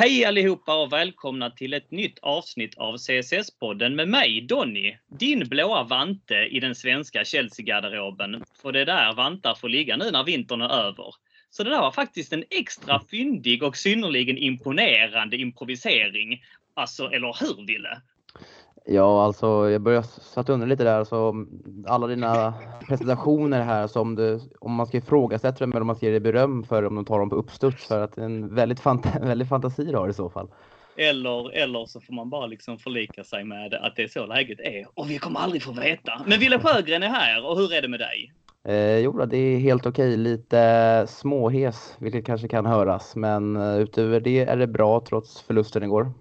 Hej allihopa och välkomna till ett nytt avsnitt av CSS-podden med mig Donny, din blåa vante i den svenska Chelsea-garderoben. För det där vantar får ligga nu när vintern är över. Så det där var faktiskt en extra fyndig och synnerligen imponerande improvisering. Alltså, eller hur Ville? Ja, alltså jag börjar satt undra lite där. Så alla dina presentationer här, så om, du, om man ska ifrågasätta dem eller om man ska ge dig beröm för om de tar dem på uppstuds för att en väldigt, fant väldigt fantasi du har i så fall. Eller, eller så får man bara liksom förlika sig med att det är så läget är. Och vi kommer aldrig få veta. Men Wille Sjögren är här och hur är det med dig? Eh, jo, det är helt okej. Lite småhes, vilket kanske kan höras. Men uh, utöver det är det bra trots förlusten igår.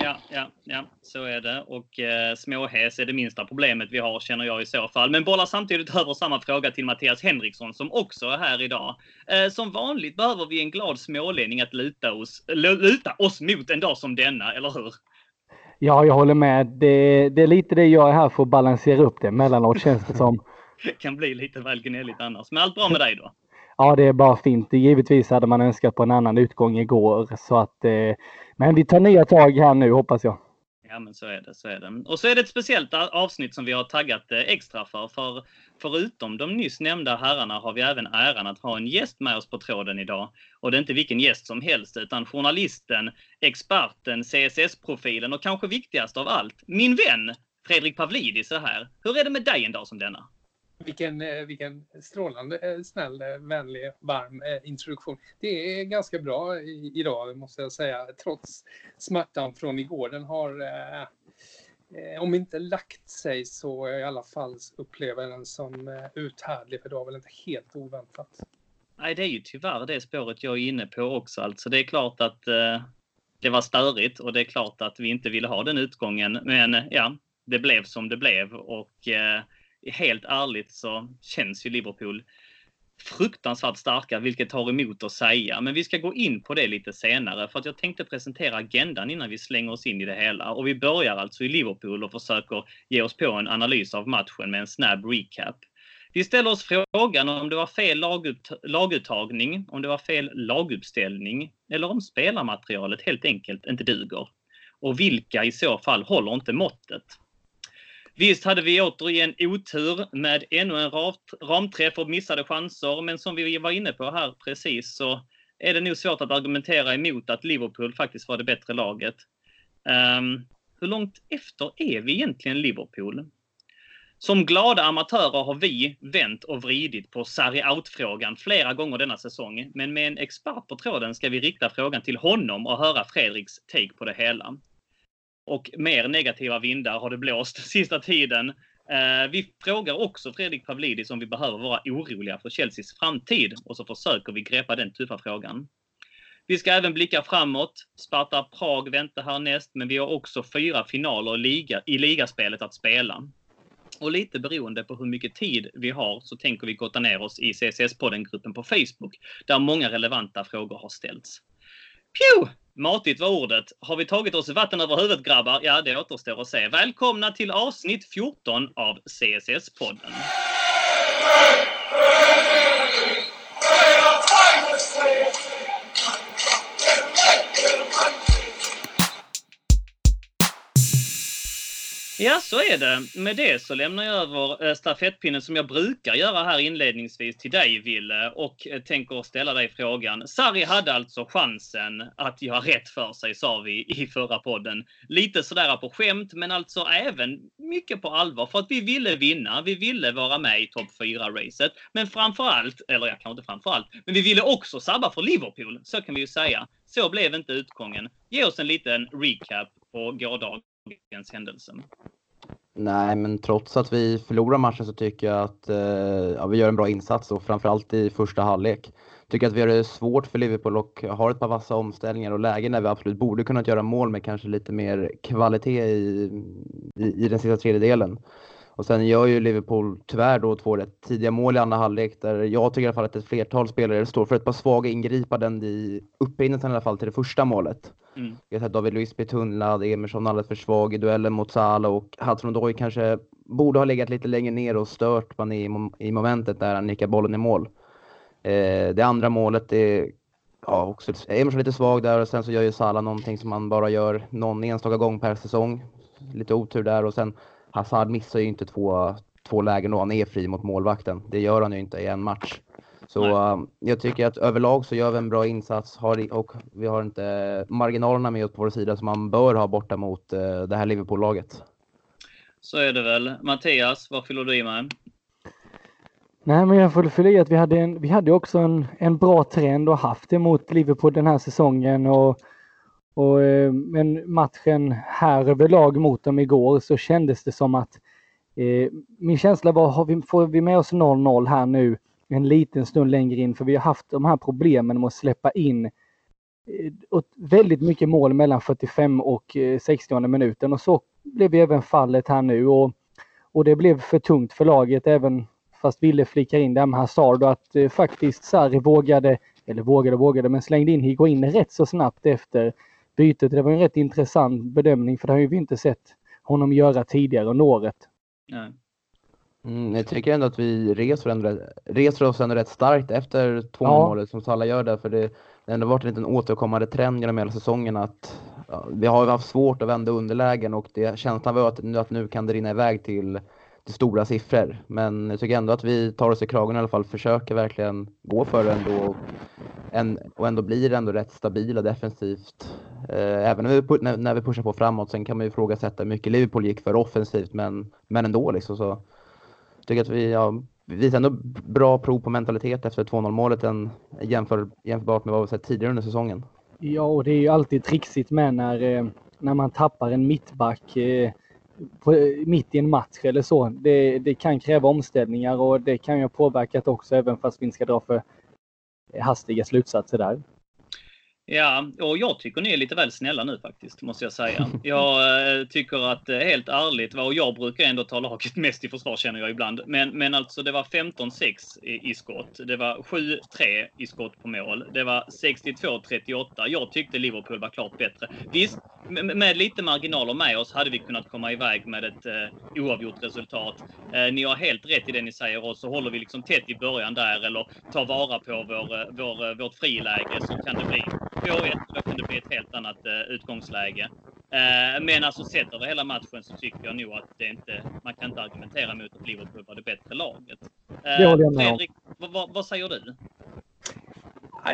Ja, ja, ja, så är det. Och eh, småhes är det minsta problemet vi har, känner jag i så fall. Men bollar samtidigt över samma fråga till Mattias Henriksson som också är här idag. Eh, som vanligt behöver vi en glad smålänning att luta oss, luta oss mot en dag som denna, eller hur? Ja, jag håller med. Det, det är lite det jag är här för att balansera upp det. Mellanåt känns det som. kan bli lite väl gnälligt annars. Men allt bra med dig då? Ja, det är bara fint. Givetvis hade man önskat på en annan utgång igår. Så att, eh, men vi tar nya tag här nu hoppas jag. Ja, men så är det. Så är det. Och så är det ett speciellt avsnitt som vi har taggat eh, extra för. För förutom de nyss nämnda herrarna har vi även äran att ha en gäst med oss på tråden idag. Och det är inte vilken gäst som helst, utan journalisten, experten, CSS-profilen och kanske viktigast av allt, min vän Fredrik Pavlidis är här. Hur är det med dig en dag som denna? Vilken, eh, vilken strålande eh, snäll, eh, vänlig, varm introduktion. Det är ganska bra idag måste jag säga, trots smärtan från igår. Den har, om inte lagt sig så i alla fall upplever jag den som uthärdlig, för det var väl inte helt oväntat. Nej, det är ju tyvärr det spåret jag är inne på också. Alltså, det är klart att det var störigt och det är klart att vi inte ville ha den utgången. Men ja, det blev som det blev och helt ärligt så känns ju Liverpool fruktansvärt starka, vilket tar emot att säga. Men vi ska gå in på det lite senare för att jag tänkte presentera agendan innan vi slänger oss in i det hela. Och vi börjar alltså i Liverpool och försöker ge oss på en analys av matchen med en snabb recap. Vi ställer oss frågan om det var fel lagut laguttagning, om det var fel laguppställning eller om spelarmaterialet helt enkelt inte duger. Och vilka i så fall håller inte måttet? Visst hade vi återigen otur med ännu en ramträff och missade chanser, men som vi var inne på här precis så är det nog svårt att argumentera emot att Liverpool faktiskt var det bättre laget. Um, hur långt efter är vi egentligen Liverpool? Som glada amatörer har vi vänt och vridit på Sarri out-frågan flera gånger denna säsong, men med en expert på tråden ska vi rikta frågan till honom och höra Fredriks take på det hela och mer negativa vindar har det blåst sista tiden. Eh, vi frågar också Fredrik Pavlidis om vi behöver vara oroliga för Chelseas framtid och så försöker vi greppa den tuffa frågan. Vi ska även blicka framåt. Sparta Prag väntar härnäst, men vi har också fyra finaler i, liga, i ligaspelet att spela. Och lite beroende på hur mycket tid vi har så tänker vi gotta ner oss i CSS-podden-gruppen på Facebook, där många relevanta frågor har ställts. Pju! Matigt var ordet. Har vi tagit oss vatten över huvudet grabbar? Ja, det återstår att se. Välkomna till avsnitt 14 av CSS-podden. Ja, så är det. Med det så lämnar jag över eh, stafettpinnen som jag brukar göra här inledningsvis till dig, Ville, och eh, tänker ställa dig frågan. Sarri hade alltså chansen att göra rätt för sig, sa vi i förra podden. Lite sådär på skämt, men alltså även mycket på allvar, för att vi ville vinna. Vi ville vara med i topp 4-racet. Men framför allt, eller jag kanske inte framför allt, men vi ville också sabba för Liverpool. Så kan vi ju säga. Så blev inte utgången. Ge oss en liten recap på gårdagen dagens? Nej, men trots att vi förlorar matchen så tycker jag att eh, ja, vi gör en bra insats och framförallt i första halvlek. Tycker att vi gör det svårt för Liverpool och har ett par vassa omställningar och lägen där vi absolut borde kunnat göra mål med kanske lite mer kvalitet i, i, i den sista tredjedelen. Och sen gör ju Liverpool tyvärr då två rätt tidiga mål i andra halvlek där jag tycker i alla fall att ett flertal spelare står för ett par svaga ingripanden i upprinnelsen i alla fall till det första målet. Mm. Jag har David Luiz bli tunnlad, Emerson alldeles för svag i duellen mot Salah och Hudson Odoi kanske borde ha legat lite längre ner och stört man i, i momentet där han nickar bollen i mål. Eh, det andra målet det ja, också Emerson lite svag där och sen så gör ju Salah någonting som man bara gör någon enstaka gång per säsong. Lite otur där och sen Hazard missar ju inte två, två lägen då han är fri mot målvakten. Det gör han ju inte i en match. Så uh, jag tycker att överlag så gör vi en bra insats har, och vi har inte marginalerna med oss på vår sida som man bör ha borta mot uh, det här Liverpool-laget. Så är det väl. Mattias, vad fyller du i med? Nej, men jag får fylla i att vi hade, en, vi hade också en, en bra trend och haft det mot Liverpool den här säsongen. Och, och, eh, men matchen här överlag mot dem igår så kändes det som att eh, min känsla var, har vi, får vi med oss 0-0 här nu en liten stund längre in? För vi har haft de här problemen med att släppa in eh, väldigt mycket mål mellan 45 och eh, 60 minuten och så blev även fallet här nu. Och, och det blev för tungt för laget även fast ville flickar in det här med Hazard och att eh, faktiskt Sarri vågade, eller vågade och vågade, men slängde in Higuain rätt så snabbt efter bytet. Det var en rätt intressant bedömning för det har ju vi inte sett honom göra tidigare under året. Nej. Mm, jag tycker ändå att vi reser, ändå, reser oss ändå rätt starkt efter två ja. målet som Salah gör där. För det, det har ändå varit en liten återkommande trend genom hela säsongen att ja, vi har haft svårt att vända underlägen och det, känslan var att, att nu kan det rinna iväg till jättestora stora siffror. Men jag tycker ändå att vi tar oss i kragen i alla fall, försöker verkligen gå för det ändå en, och ändå blir ändå rätt stabila defensivt. Eh, även när vi, när, vi pushar på framåt. Sen kan man ju ifrågasätta hur mycket Liverpool gick för offensivt, men, men ändå liksom så. Jag tycker att vi ja, visar ändå bra prov på mentalitet efter 2-0 målet än jämför, jämförbart med vad vi sett tidigare under säsongen. Ja, och det är ju alltid trixigt med när, eh, när man tappar en mittback. Eh, på, mitt i en match eller så. Det, det kan kräva omställningar och det kan ju ha påverkat också även fast vi inte ska dra för hastiga slutsatser där. Ja, och jag tycker ni är lite väl snälla nu faktiskt, måste jag säga. Jag eh, tycker att eh, helt ärligt, och jag brukar ändå ta laget mest i försvar känner jag ibland. Men, men alltså det var 15-6 i, i skott. Det var 7-3 i skott på mål. Det var 62-38. Jag tyckte Liverpool var klart bättre. Visst, med, med lite marginaler med oss hade vi kunnat komma iväg med ett eh, oavgjort resultat. Eh, ni har helt rätt i det ni säger och så håller vi liksom tätt i början där eller tar vara på vår, vår, vårt friläge så kan det bli 2-1, då kan det bli ett helt annat uh, utgångsläge. Uh, men alltså sett över hela matchen så tycker jag nog att det inte, man kan inte argumentera mot att Liverpool var det bättre laget. Uh, Fredrik, vad, vad säger du?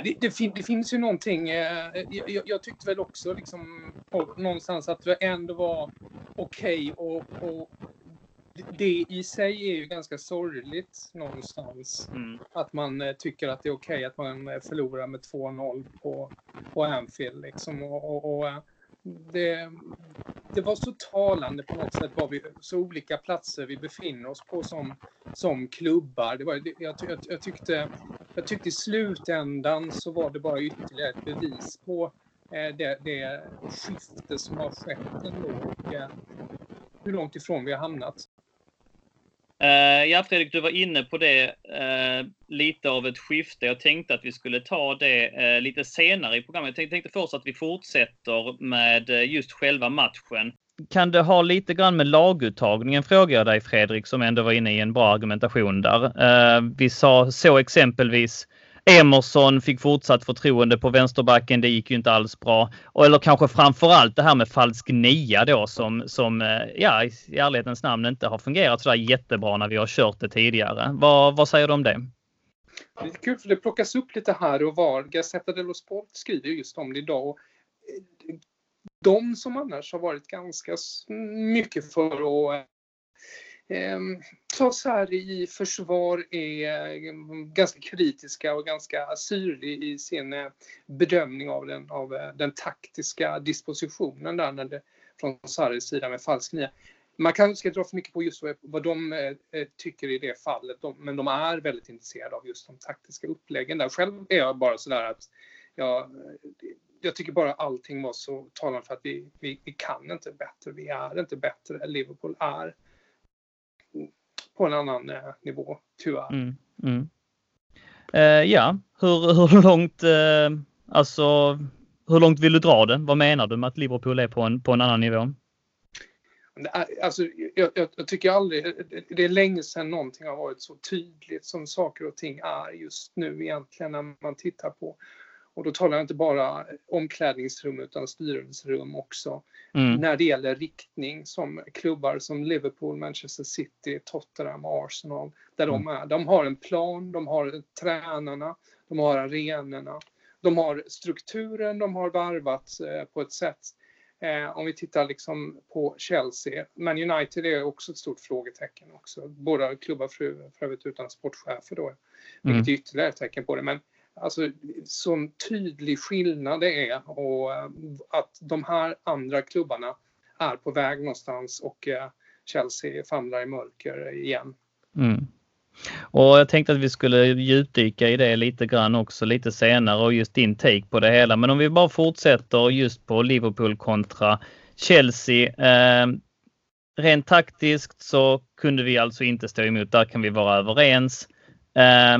Det, det, fin, det, finns ju någonting. Jag, jag, jag, tyckte väl också liksom, på, någonstans att det ändå var okej okay och, och det i sig är ju ganska sorgligt någonstans. Mm. Att man eh, tycker att det är okej okay att man eh, förlorar med 2-0 på, på Anfield. Liksom. Och, och, och, eh, det, det var så talande på något sätt var vi, så olika platser vi befinner oss på som, som klubbar. Det var, jag, jag, jag, tyckte, jag tyckte i slutändan så var det bara ytterligare ett bevis på det, det skifte som har skett ändå och hur långt ifrån vi har hamnat. Uh, ja, Fredrik, du var inne på det, uh, lite av ett skifte. Jag tänkte att vi skulle ta det uh, lite senare i programmet. Jag tänkte först att vi fortsätter med just själva matchen. Kan det ha lite grann med laguttagningen, frågar jag dig Fredrik, som ändå var inne i en bra argumentation där. vi sa så exempelvis Emerson fick fortsatt förtroende på vänsterbacken. Det gick ju inte alls bra. Eller kanske framförallt det här med falsk nia då som, som eh, ja, i ärlighetens namn inte har fungerat så där jättebra när vi har kört det tidigare. Vad, vad säger du om det? Det är kul för det plockas upp lite här och var. Gazzetta dello Sport skriver just om det idag. De som annars har varit ganska mycket för att eh, eh, Sarri i försvar är ehm, ganska kritiska och ganska syrlig i sin eh, bedömning av den, av eh, den taktiska dispositionen där när det, från Sarris sida med falsk nia. Man kanske ska dra för mycket på just vad de eh, eh, tycker i det fallet, de, men de är väldigt intresserade av just de taktiska uppläggen där. Själv är jag bara sådär att jag, jag tycker bara allting var så talande för att vi, vi, vi kan inte bättre. Vi är inte bättre. Liverpool är på en annan eh, nivå, tyvärr. Mm, mm. Eh, ja, hur, hur långt, eh, alltså, hur långt vill du dra det? Vad menar du med att Liverpool är på en, på en annan nivå? Alltså, jag, jag, jag, tycker aldrig, det är länge sedan någonting har varit så tydligt som saker och ting är just nu egentligen när man tittar på Och då talar jag inte bara omklädningsrum utan styrelserum också. Mm. När det gäller riktning som klubbar som Liverpool, Manchester City, Tottenham, Arsenal. Där mm. de är. De har en plan, de har tränarna, de har arenorna. De har strukturen, de har varvat eh, på ett sätt Eh, om vi tittar liksom på Chelsea. Man United är också ett stort frågetecken också. Båda klubbar för, för övrigt utan sportchefer då. Vilket mm. är ytterligare ett tecken på det. Men alltså sån tydlig skillnad det är och eh, att de här andra klubbarna är på väg någonstans och eh, Chelsea famlar i mörker igen. Mm. Och jag tänkte att vi skulle djupdyka i det lite grann också lite senare och just din take på det hela. Men om vi bara fortsätter just på Liverpool kontra Chelsea. Eh, rent taktiskt så kunde vi alltså inte stå emot. Där kan vi vara överens. Eh,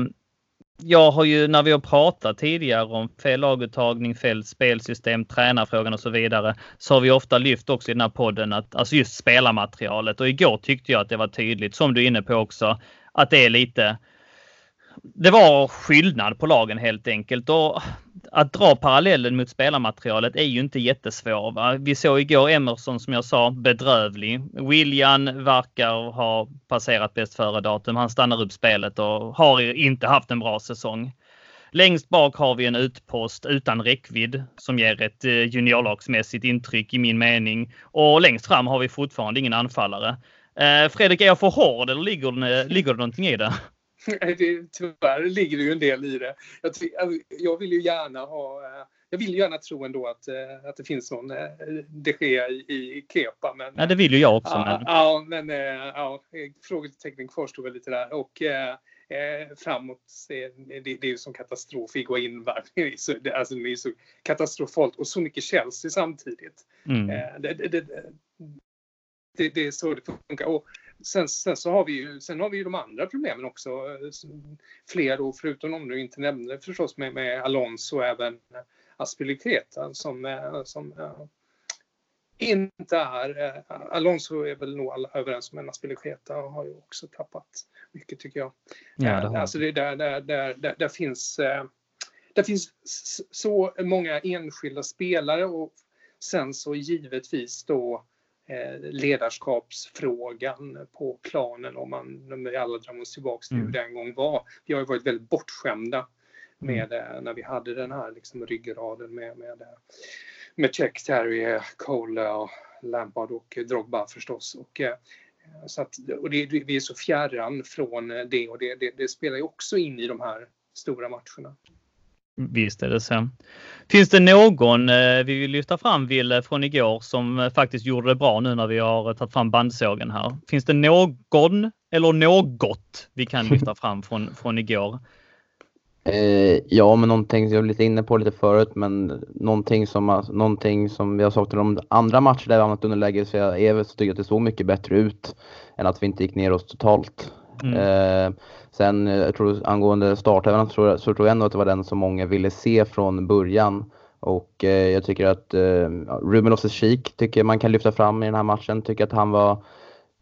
jag har ju när vi har pratat tidigare om fel laguttagning, fel spelsystem, tränarfrågan och så vidare, så har vi ofta lyft också i den här podden att alltså just spelarmaterialet. Och igår tyckte jag att det var tydligt, som du är inne på också, att det är lite det var skillnad på lagen helt enkelt. Och att dra parallellen mot spelarmaterialet är ju inte jättesvår. Va? Vi såg igår Emerson som jag sa bedrövlig. William verkar ha passerat bäst före datum. Han stannar upp spelet och har inte haft en bra säsong. Längst bak har vi en utpost utan räckvidd som ger ett eh, juniorlagsmässigt intryck i min mening. Och längst fram har vi fortfarande ingen anfallare. Eh, Fredrik, är jag för hård eller ligger det, ligger det någonting i det? Det? Tyvärr ligger det ju en del i det. Jag, alltså, jag vill ju gärna ha eh, jag vill gärna tro ändå att, eh, att det finns någon eh, de Gea i, i Kepa. Men, ja, det vill ju jag också. Ja, men, ja, men ja, frågetecknen kvarstår väl lite där. Och, eh, framåt, det, det, är ju som katastrof. Higuain alltså, det är så katastrofalt och så mycket Chelsea samtidigt. Mm. Det, det, det, det, är så det funkar. Och sen, sen, så har vi ju, sen har vi ju de andra problemen också. Fler då, förutom de du inte nämnde förstås med, med Alonso och även Aspilicueta som, eh, som inte är... Uh, Alonso är väl nog alla överens om, men Aspilicueta har ju också tappat mycket tycker jag. Ja, det alltså det, där, där, där, där, där finns... Uh, det finns så många enskilda spelare och sen så givetvis då Eh, ledarskapsfrågan på planen om man, vi alla drar oss tillbaka till hur mm. det en gång var. Vi har ju varit väldigt bortskämda mm. med mm. när vi hade den här liksom ryggraden med, med, eh, med Check, Terry, Cole och Lampard och Drogba förstås. Och, så att, och det, vi är så fjärran från det och det, det, det spelar ju också in i de här stora matcherna. Visst är det så. Finns det någon eh, vi vill lyfta fram, Ville, från igår som eh, faktiskt gjorde det bra nu när vi har tagit fram bandsågen här? Finns det någon eller något vi kan lyfta fram från, från igår? Eh, ja, men någonting jag var lite inne på lite förut, men någonting som, någonting som vi har sagt till de andra matcher där vi hamnat underläge så jag är så tycker jag att det såg mycket bättre ut än att vi inte gick ner oss totalt. Mm. Eh, sen eh, jag tror angående startelvan så, så tror jag ändå att det var den som många ville se från början. Och eh, jag tycker att eh, Ruben Loftus-Cheek tycker man kan lyfta fram i den här matchen. Tycker att han var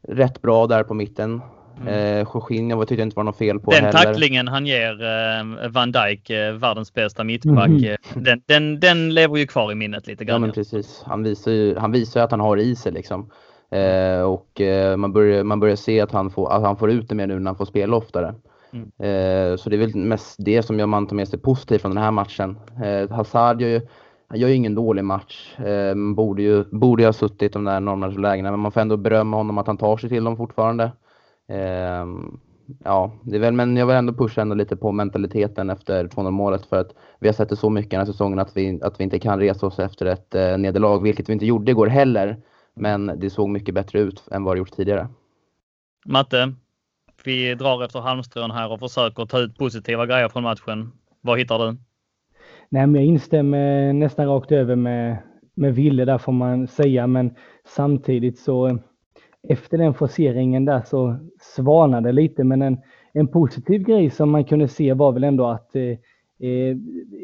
rätt bra där på mitten. Mm. Eh, Jorginho tyckte jag inte var något fel på Den heller. tacklingen han ger eh, Van Dijk, eh, världens bästa mittback, mm. Eh, den, den, den lever ju kvar i minnet lite grann. Ja men precis. Han visar ju han visar att han har i sig liksom. Eh, och eh, man, börjar, man börjar se att han, får, att han får ut det mer nu när han får spela oftare. Mm. Eh, så det är väl mest det som man tar med sig positivt från den här matchen. Hazard gör ju, gör ju ingen dålig match. Eh, borde ju borde ha suttit de där normlägena men man får ändå berömma honom att han tar sig till dem fortfarande. Ja, det är väl, men jag vill ändå pusha ändå lite på mentaliteten efter 2-0 målet för att vi har sett det så mycket den här säsongen att vi, att vi inte kan resa oss efter ett nederlag, vilket vi inte gjorde igår heller. Men det såg mycket bättre ut än vad det gjort tidigare. Matte, vi drar efter halmstrån här och försöker ta ut positiva grejer från matchen. Vad hittar du? Nej, men jag instämmer nästan rakt över med, med Ville där får man säga, men samtidigt så efter den forceringen där så svanade det lite, men en, en positiv grej som man kunde se var väl ändå att eh, eh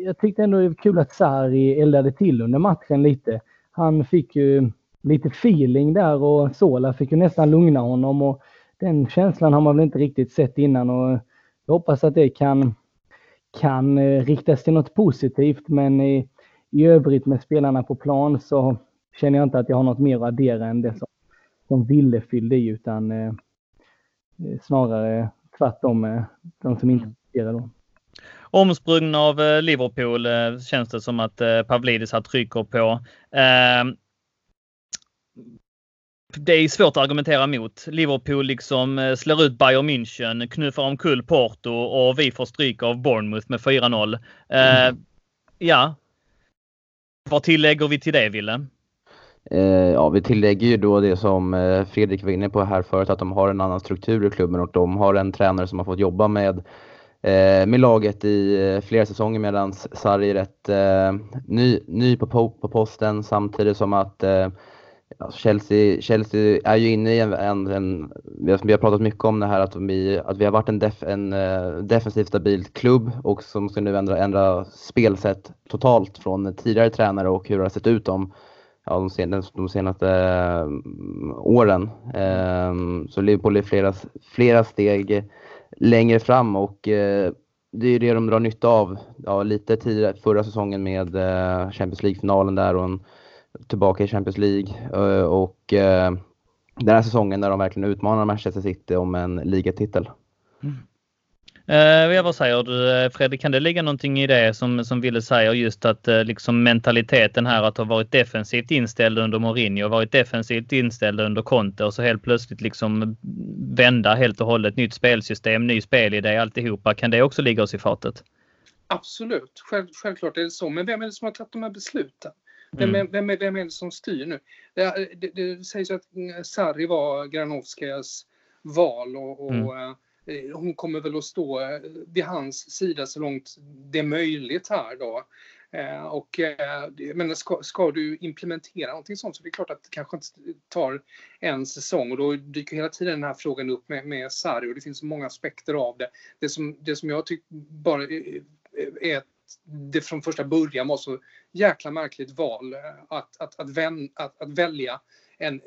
jag tyckte ändå det var kul att Sarri eldade till under matchen lite. Han fick ju lite feeling där och Sola fick ju nästan lugna honom och den känslan har man väl inte riktigt sett innan och jag hoppas att det kan, kan eh, riktas till något positivt. Men i, i övrigt med spelarna på plan så känner jag inte att jag har något mer att addera än det som, som Ville fyllde i utan eh, snarare tvärtom med de som inte fungerar då. Omsprungen av eh, Liverpool eh, känns det som att eh, Pavlidis här trycker på. Det är svårt att argumentera mot. Liverpool liksom slår ut Bayern München, knuffar omkull Porto och vi får stryk av Bournemouth med 4-0. Mm. Ja. Vad tillägger vi till det, Ville? ja, vi tillägger ju då det som Fredrik var inne på här förut, att de har en annan struktur i klubben och de har en tränare som har fått jobba med Eh, med laget i eh, flera säsonger medan Sarri är rätt eh, ny, ny på, på posten samtidigt som att Alltså, Chelsea, Chelsea är ju inne i en, en, en, vi har pratat mycket om det här att vi, att vi har varit en, def, en eh, defensivt stabil klubb och som ska nu ändra, ändra spelsätt totalt från tidigare tränare och hur det har sett ut de, ja, de, senaste, de senaste eh, åren. Ehm, så Liverpool är flera, flera steg längre fram och eh, det är det de drar nytta av. Ja, lite tidigare, förra säsongen med Champions League-finalen där och en, tillbaka i Champions League. Eh, och eh, den här säsongen där de verkligen utmanar Manchester City om en ligatitel. Mm. Eh, vad säger du eh, Fredrik? Kan det ligga någonting i det som, som Ville säger just att eh, liksom mentaliteten här att ha varit defensivt inställd under Mourinho och varit defensivt inställd under Conte och så helt plötsligt liksom vända helt och hållet. Nytt spelsystem, ny spelidé, alltihopa. Kan det också ligga oss i fatet? Absolut, Själv, självklart är det så. Men vem är det som har tagit de här besluten? Vem, mm. vem, är, vem är det som styr nu? Det, det, det sägs att Sarri var Granovskas val och, och mm Eh, hon kommer väl att stå eh, vid hans sida så långt det är möjligt här då. Eh, och, men ska, ska, du implementera någonting sånt så det är klart att det kanske inte tar en säsong och då dyker hela tiden den här frågan upp med, med Sarri och det finns många aspekter av det. Det som, det som jag tycker bara är att det från första början var så jäkla märkligt val att, att, att, vän, att, att välja en,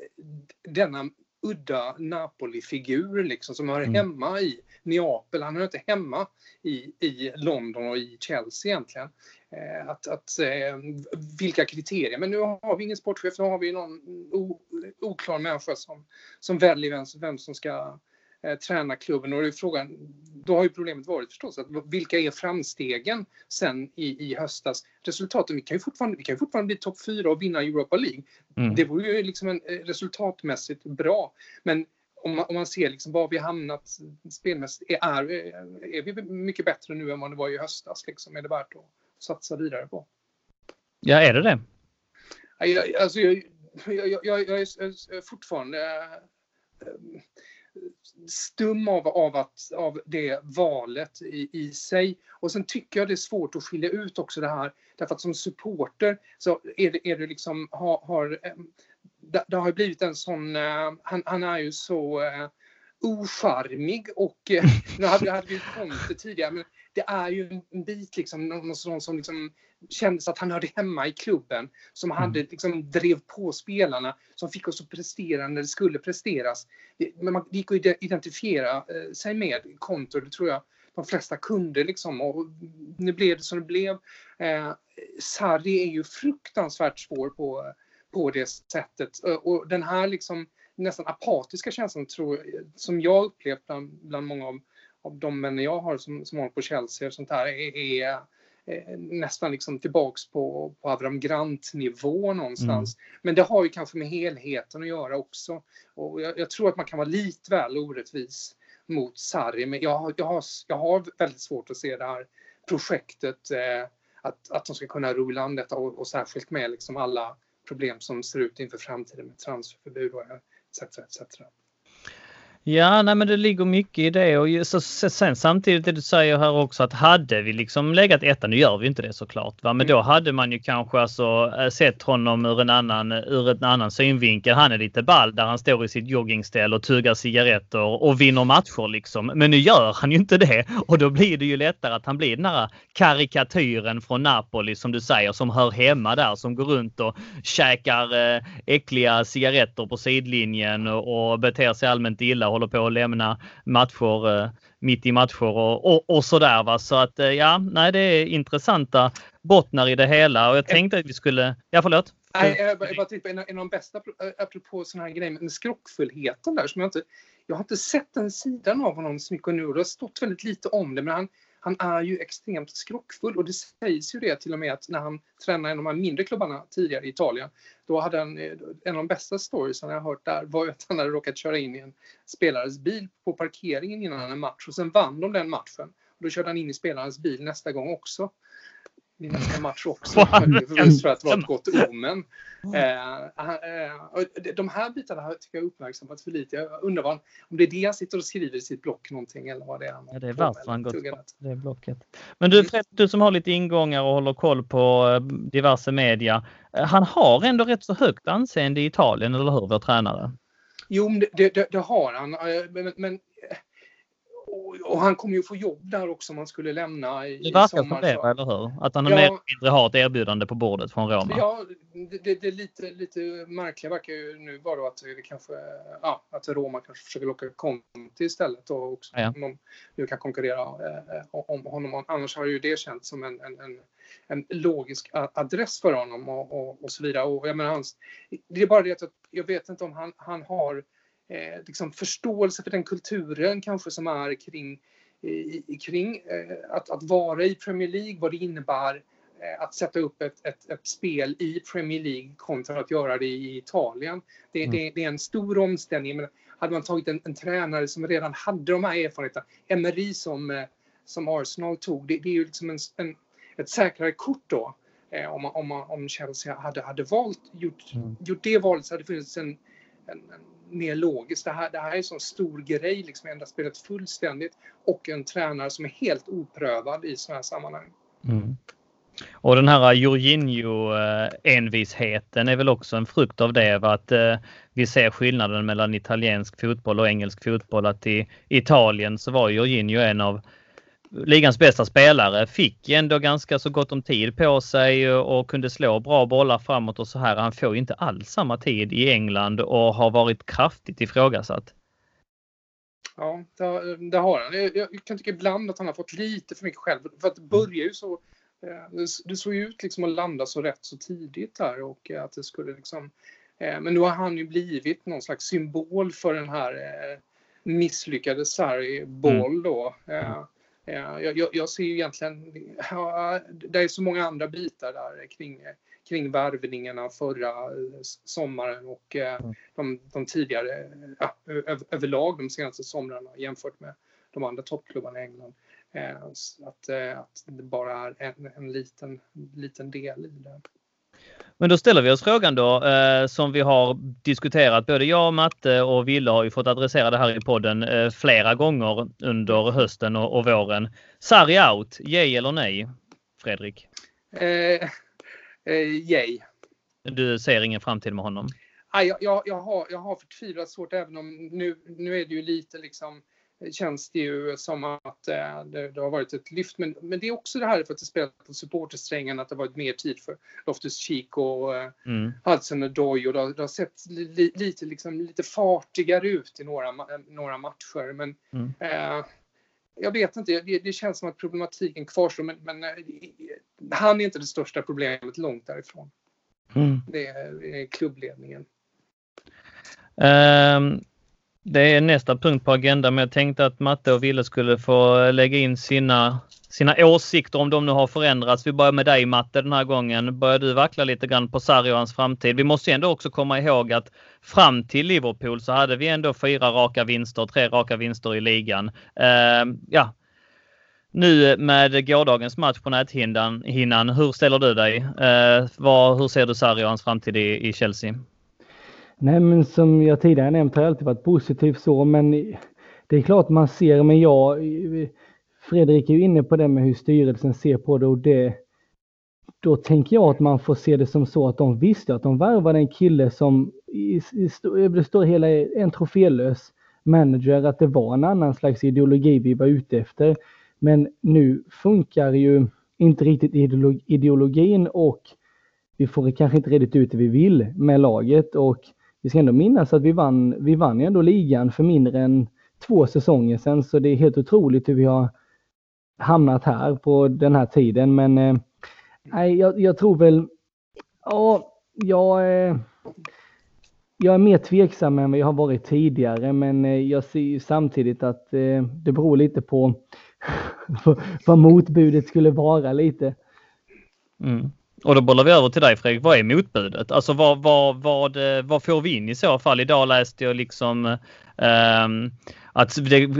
denna udda Napoli-figur liksom som hör mm. hemma i Neapel. Han hör inte hemma i, i London och i Chelsea egentligen. Eh, att, att, eh, vilka kriterier? Men nu har vi ingen sportchef, nu har vi någon oklar människa som, som väljer vem, vem som ska eh, träna klubben. Och då, är frågan, då har ju problemet varit förstås att vilka är framstegen sen i, i höstas? Resultaten, vi kan ju fortfarande, vi kan ju fortfarande bli topp fyra och vinna Europa League. Mm. Det vore ju liksom en, eh, resultatmässigt bra. Men om man, om man ser liksom var vi hamnat spelmässigt, är, är, är vi mycket bättre nu än vad det var i höstas? Liksom? Är det värt att satsa vidare på? Ja, är det det? Jag, alltså, jag, jag, jag, jag är fortfarande äh, stum av, av, att, av det valet i, i sig. Och sen tycker jag det är svårt att skilja ut också det här, därför att som supporter så är det, är det liksom, har, har det, det har blivit en sån, eh, han, han, är ju så eh, ocharmig och uh, nu hade, hade vi Conte tidigare men det är ju en bit liksom, någon, någon som liksom kändes att han hörde hemma i klubben, som mm. hade, liksom, drev på spelarna, som fick oss att prestera när det skulle presteras. Det, men man, det gick att identifiera eh, sig med kontor, det tror jag de flesta kunde liksom. Och nu blev det som det blev. Eh, Sarri är ju fruktansvärt svår på, på det sättet. Och den här liksom nästan apatiska känslan tror, som jag upplevt bland, bland många av, av de män jag har som, som håller på Chelsea och sånt här är, är nästan liksom tillbaks på, på Avram Grant-nivå någonstans. Mm. Men det har ju kanske med helheten att göra också. Och jag, jag, tror att man kan vara lite väl orättvis mot Sarri, men jag, jag, har, jag har väldigt svårt att se det här projektet, eh, att, att de ska kunna ro i land detta och, och särskilt med liksom alla problem som ser ut inför framtiden med transferförbud och etc. etc. Ja, nej, men det ligger mycket i det och så, sen samtidigt det du säger här också att hade vi liksom legat etta, nu gör vi inte det såklart, va? men då mm. hade man ju kanske alltså eh, sett honom ur en annan, ur en annan synvinkel. Han är lite ball där han står i sitt joggingställ och tuggar cigaretter och vinner matcher liksom. Men nu gör han ju inte det och då blir det ju lättare att han blir den här karikatyren från Napoli som du säger som hör hemma där som går runt och käkar eh, äckliga cigaretter på sidlinjen och beter sig allmänt illa håller på att lämna matcher eh, mitt i matcher och, och, och sådär. Va? Så att ja, nej, det är intressanta bottnar i det hela och jag tänkte att vi skulle... Ja, förlåt. Nej, jag bara, jag tänkte, en, en av de bästa, apropå sådana här grejer, med skrockfullheten där som jag inte... Jag har inte sett den sidan av honom så mycket nu och det har stått väldigt lite om det men han, han är ju extremt skrockfull och det sägs ju det till och med att när han tränade en av de här mindre klubbarna tidigare i Italien, då hade han, eh, en av de bästa storiesen jag har hört där var att han hade råkat köra in i en spelares bil på parkeringen innan en match och sen vann de den matchen. Och då körde han in i spelarens bil nästa gång också i nästa match också. Just för att det var ett gott omen. Eh, eh, de här bitarna har jag uppmärksammat för lite. Jag undrar vad, om det är det han sitter och skriver i sitt block någonting eller vad det är. Ja, det är varför han gått det blocket. Men du Fred, du som har lite ingångar och håller koll på eh, diverse media. Han har ändå rätt så högt anseende i Italien, eller hur, vår tränare? Jo, det, det, det har han. Men, men och, han kommer ju få jobb där också om han skulle lämna i, det verkar som det, eller hur? Att han ja, mer mindre har ett erbjudande på bordet från Roma. Ja, det, det, är lite, lite märkliga verkar ju nu vara att det kanske, ja, att Roma kanske försöker locka Conte istället och också ja. om de nu kan konkurrera eh, om honom. Annars har ju det känts som en, en, en, en logisk adress för honom och, och, och så vidare. Och jag menar, hans, det är bara det att jag vet inte om han, han har eh, liksom förståelse för den kulturen kanske som är kring, i, kring eh, att, att vara i Premier League, vad det innebär eh, att sätta upp ett, ett, ett, spel i Premier League kontra att göra det i Italien. Det, mm. det, det är en stor omställning. Men hade man tagit en, en, tränare som redan hade de här erfarenheterna, Emery som, eh, som Arsenal tog, det, det är ju liksom en, en, ett säkrare kort då. Eh, om, om, om Chelsea hade, hade valt, gjort, mm. gjort det valet så hade det funnits en, en, en mer logiskt. Det här, det här är en sån stor grej, liksom ändra spelet fullständigt och en tränare som är helt oprövad i sådana här sammanhang. Mm. Och den här Jorginho-envisheten är väl också en frukt av det. Att eh, vi ser skillnaden mellan italiensk fotboll och engelsk fotboll. Att i Italien så var Jorginho en av ligans bästa spelare. Fick ändå ganska så gott om tid på sig och kunde slå bra bollar framåt och så här. Han får inte alls samma tid i England och har varit kraftigt ifrågasatt. Ja, det, har han. Jag, jag, kan tycka ibland att han har fått lite för mycket själv. För att det börjar ju så... Eh, det såg ut liksom att landa så rätt så tidigt där och att det skulle liksom... Eh, men nu har han ju blivit någon slags symbol för den här eh, misslyckade Sarri-boll mm. då. Mm. Jag, jag, jag, ser ju egentligen, ja, det är så många andra bitar där kring, kring värvningarna förra sommaren och mm. de, de tidigare, ja, överlag de senaste somrarna jämfört med de andra toppklubbarna i England. Att, att det bara är en, en liten, liten del i det. Men då ställer vi oss frågan då eh, som vi har diskuterat. Både jag, Matte och Ville har ju fått adressera det här i podden eh, flera gånger under hösten och, och våren. Sarri out, yay eller nej? Fredrik? Eh, eh, yay. Du ser ingen framtid med honom? jag, jag, jag, har, jag har förtvivlat svårt även om nu, nu är det ju lite liksom känns det ju som att eh, det, det, har varit ett lyft. Men, men det är också det här för att det spelat på supportersträngen att det varit mer tid för Loftus Cheek och eh, mm. Hudson Odoi och det har, det har sett li, lite, liksom, lite fartigare ut i några, några matcher. Men mm. eh, jag vet inte, det, det, känns som att problematiken kvarstår men, men eh, han är inte det största problemet långt därifrån. Mm. Det, är, det är klubbledningen. Um, det är nästa punkt på agendan, men jag tänkte att Matte och Ville skulle få lägga in sina, sina åsikter om de nu har förändrats. Vi börjar med dig Matte den här gången. Börjar du vackla lite grann på Sarri och hans framtid? Vi måste ändå också komma ihåg att fram till Liverpool så hade vi ändå fyra raka vinster, tre raka vinster i ligan. Uh, ja, nu med gårdagens match på näthinnan, hur ställer du dig? Uh, vad, hur ser du Sarri och hans framtid i, i Chelsea? Nej, men som jag tidigare nämnt har jag alltid varit positiv så, men det är klart man ser, men jag, Fredrik är ju inne på det med hur styrelsen ser på det och det, då tänker jag att man får se det som så att de visste att de värvade en kille som i, i, det står hela en trofélös manager, att det var en annan slags ideologi vi var ute efter. Men nu funkar ju inte riktigt ideologin och vi får kanske inte riktigt ut det vi vill med laget och vi ska ändå minnas att vi vann, vi vann ändå ligan för mindre än två säsonger sedan, så det är helt otroligt hur vi har hamnat här på den här tiden. Men eh, jag, jag tror väl, ja, jag, eh, jag är mer tveksam än vad jag har varit tidigare, men eh, jag ser ju samtidigt att eh, det beror lite på vad motbudet skulle vara lite. Mm. Och då bollar vi över till dig Fredrik. Vad är motbudet? Alltså vad, vad, vad, vad får vi in i så fall? Idag läste jag liksom um, att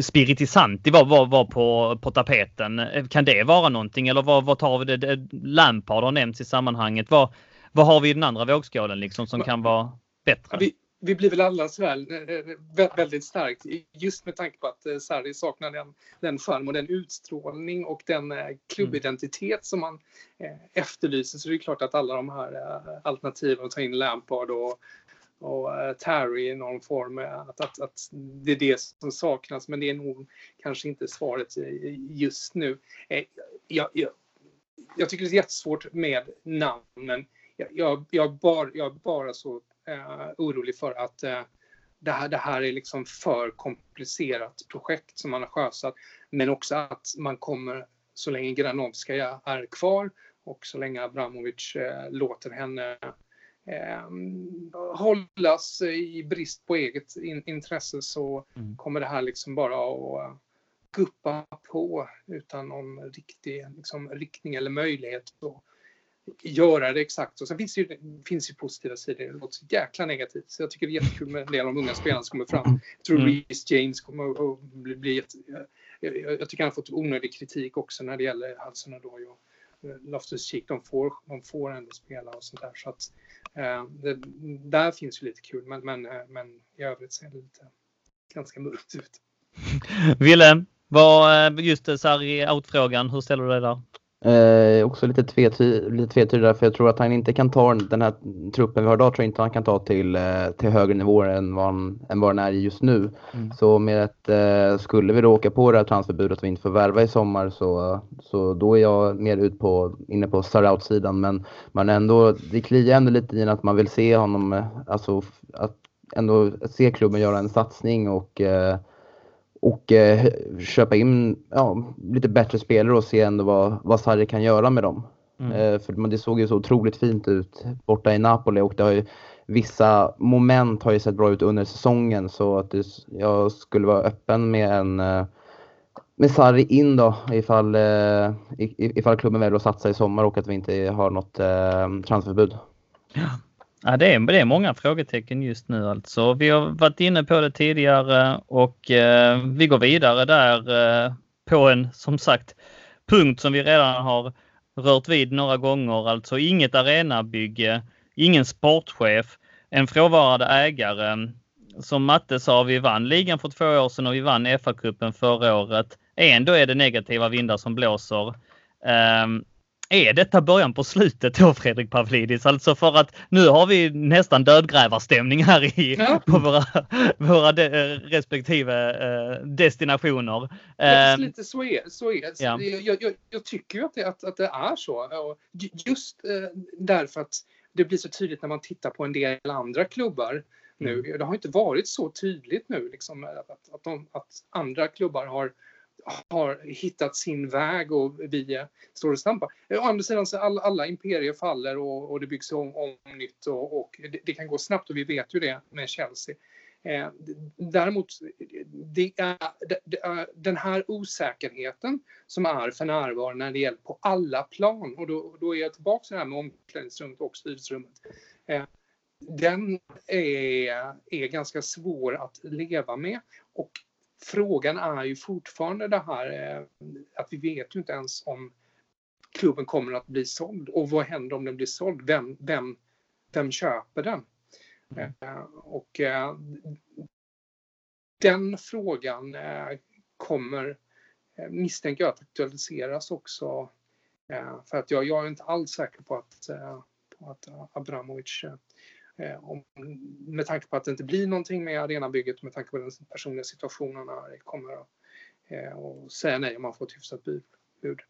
Spiritisanti var, var, var på, på tapeten. Kan det vara någonting eller vad, vad tar vi det? Lampard har nämnts i sammanhanget. Vad, vad har vi i den andra vågskålen liksom som kan vara bättre? Vi, vi blir väl allas eh, eh, väl väldigt starkt just med tanke på att eh, Sarri saknar den, den charm och den utstrålning och den klubbidentitet som man efterlyser. Så det är klart att alla de här alternativen att ta in Lampard och, och Terry i någon form, att, att, att det är det som saknas. Men det är nog kanske inte svaret just nu. Jag, jag, jag tycker det är jättesvårt med namnen. Jag, jag, jag, bara, jag bara så orolig för att eh, det, här, det här är liksom för komplicerat projekt som man har sjösatt. Men också att man kommer, så länge Granovskaja är kvar och så länge Abramovic eh, låter henne eh, hållas i brist på eget in, intresse så mm. kommer det här liksom bara att guppa på utan någon riktig liksom, riktning eller möjlighet. Och, göra det exakt så. Sen finns det ju, finns ju positiva sidor. Det låter så jäkla negativt. Så jag tycker det är jättekul med en del av de unga spelarna som kommer fram. Jag tror mm. Reece James kommer att bli, bli jätte, jag, jag, tycker han har fått onödig kritik också när det gäller Hudson och och Loftus Cheek. De får, de får ändå spela och sånt där. Så att, eh, det, där finns ju lite kul. Men, men, eh, men i övrigt ser det lite ganska mörkt ut. Ville, vad, eh, just så här i outfrågan, hur ställer du dig där? Eh, också lite tvetydig där för jag tror att han inte kan ta den här truppen vi har idag tror jag inte han kan ta till, eh, till högre nivåer än vad, han, än vad den är just nu. Mm. Så med ett, eh, skulle vi då åka på det här transferbudet att vi inte får värva i sommar så, så då är jag mer ut på, inne på Saraut-sidan men man ändå, det kliar ändå lite i att man vill se honom, eh, alltså att ändå se klubben göra en satsning och eh, och eh, köpa in ja, lite bättre spelare och se ändå vad, vad Sarri kan göra med dem. Mm. Eh, för det såg ju så otroligt fint ut borta i Napoli och det har ju, vissa moment har ju sett bra ut under säsongen så att det, jag skulle vara öppen med en eh, med Sarri in då ifall, eh, ifall klubben väljer att satsa i sommar och att vi inte har något eh, transferförbud. Ja. Ja, det, är, det är många frågetecken just nu alltså. Vi har varit inne på det tidigare och eh, vi går vidare där eh, på en, som sagt, punkt som vi redan har rört vid några gånger. Alltså inget arenabygge, ingen sportchef, en frånvarande ägare. Som Matte sa, vi vann ligan för två år sedan och vi vann FA-cupen förra året. Ändå är det negativa vindar som blåser. Um, är detta början på slutet då Fredrik Pavlidis? Alltså för att nu har vi nästan dödgrävarstämning här i, ja. på våra, våra de, respektive eh, destinationer. Ja, ehm, lite så är, så är. Ja. Jag, jag, jag, tycker ju att det, att, att det är så. Just eh, därför att det blir så tydligt när man tittar på en del andra klubbar nu. Mm. Det har inte varit så tydligt nu liksom, att, att, de, att andra klubbar har har hittat sin väg och vi står och stampar. Eh, å andra sidan så all, alla imperier faller och, och det byggs om, om nytt och, och det, det, kan gå snabbt och vi vet ju det med Chelsea. Eh, däremot, det är, det eh, är, den här osäkerheten som är för närvarande när det gäller på alla plan och då, då är jag tillbaka till det här med omklädningsrummet och styrelserummet. Eh, den är, är ganska svår att leva med och frågan är ju fortfarande det här eh, att vi vet ju inte ens om klubben kommer att bli såld och vad händer om den blir såld? Vem, vem, vem köper den? Mm. Eh, och eh, den frågan kommer misstänker jag att aktualiseras också för att jag, jag är inte alls säker på att, på att Abramovic Eh, om, med tanke på att det inte blir någonting med arenabygget med tanke på den personliga situationen kommer att eh, säga nej om man får ett hyfsat bud.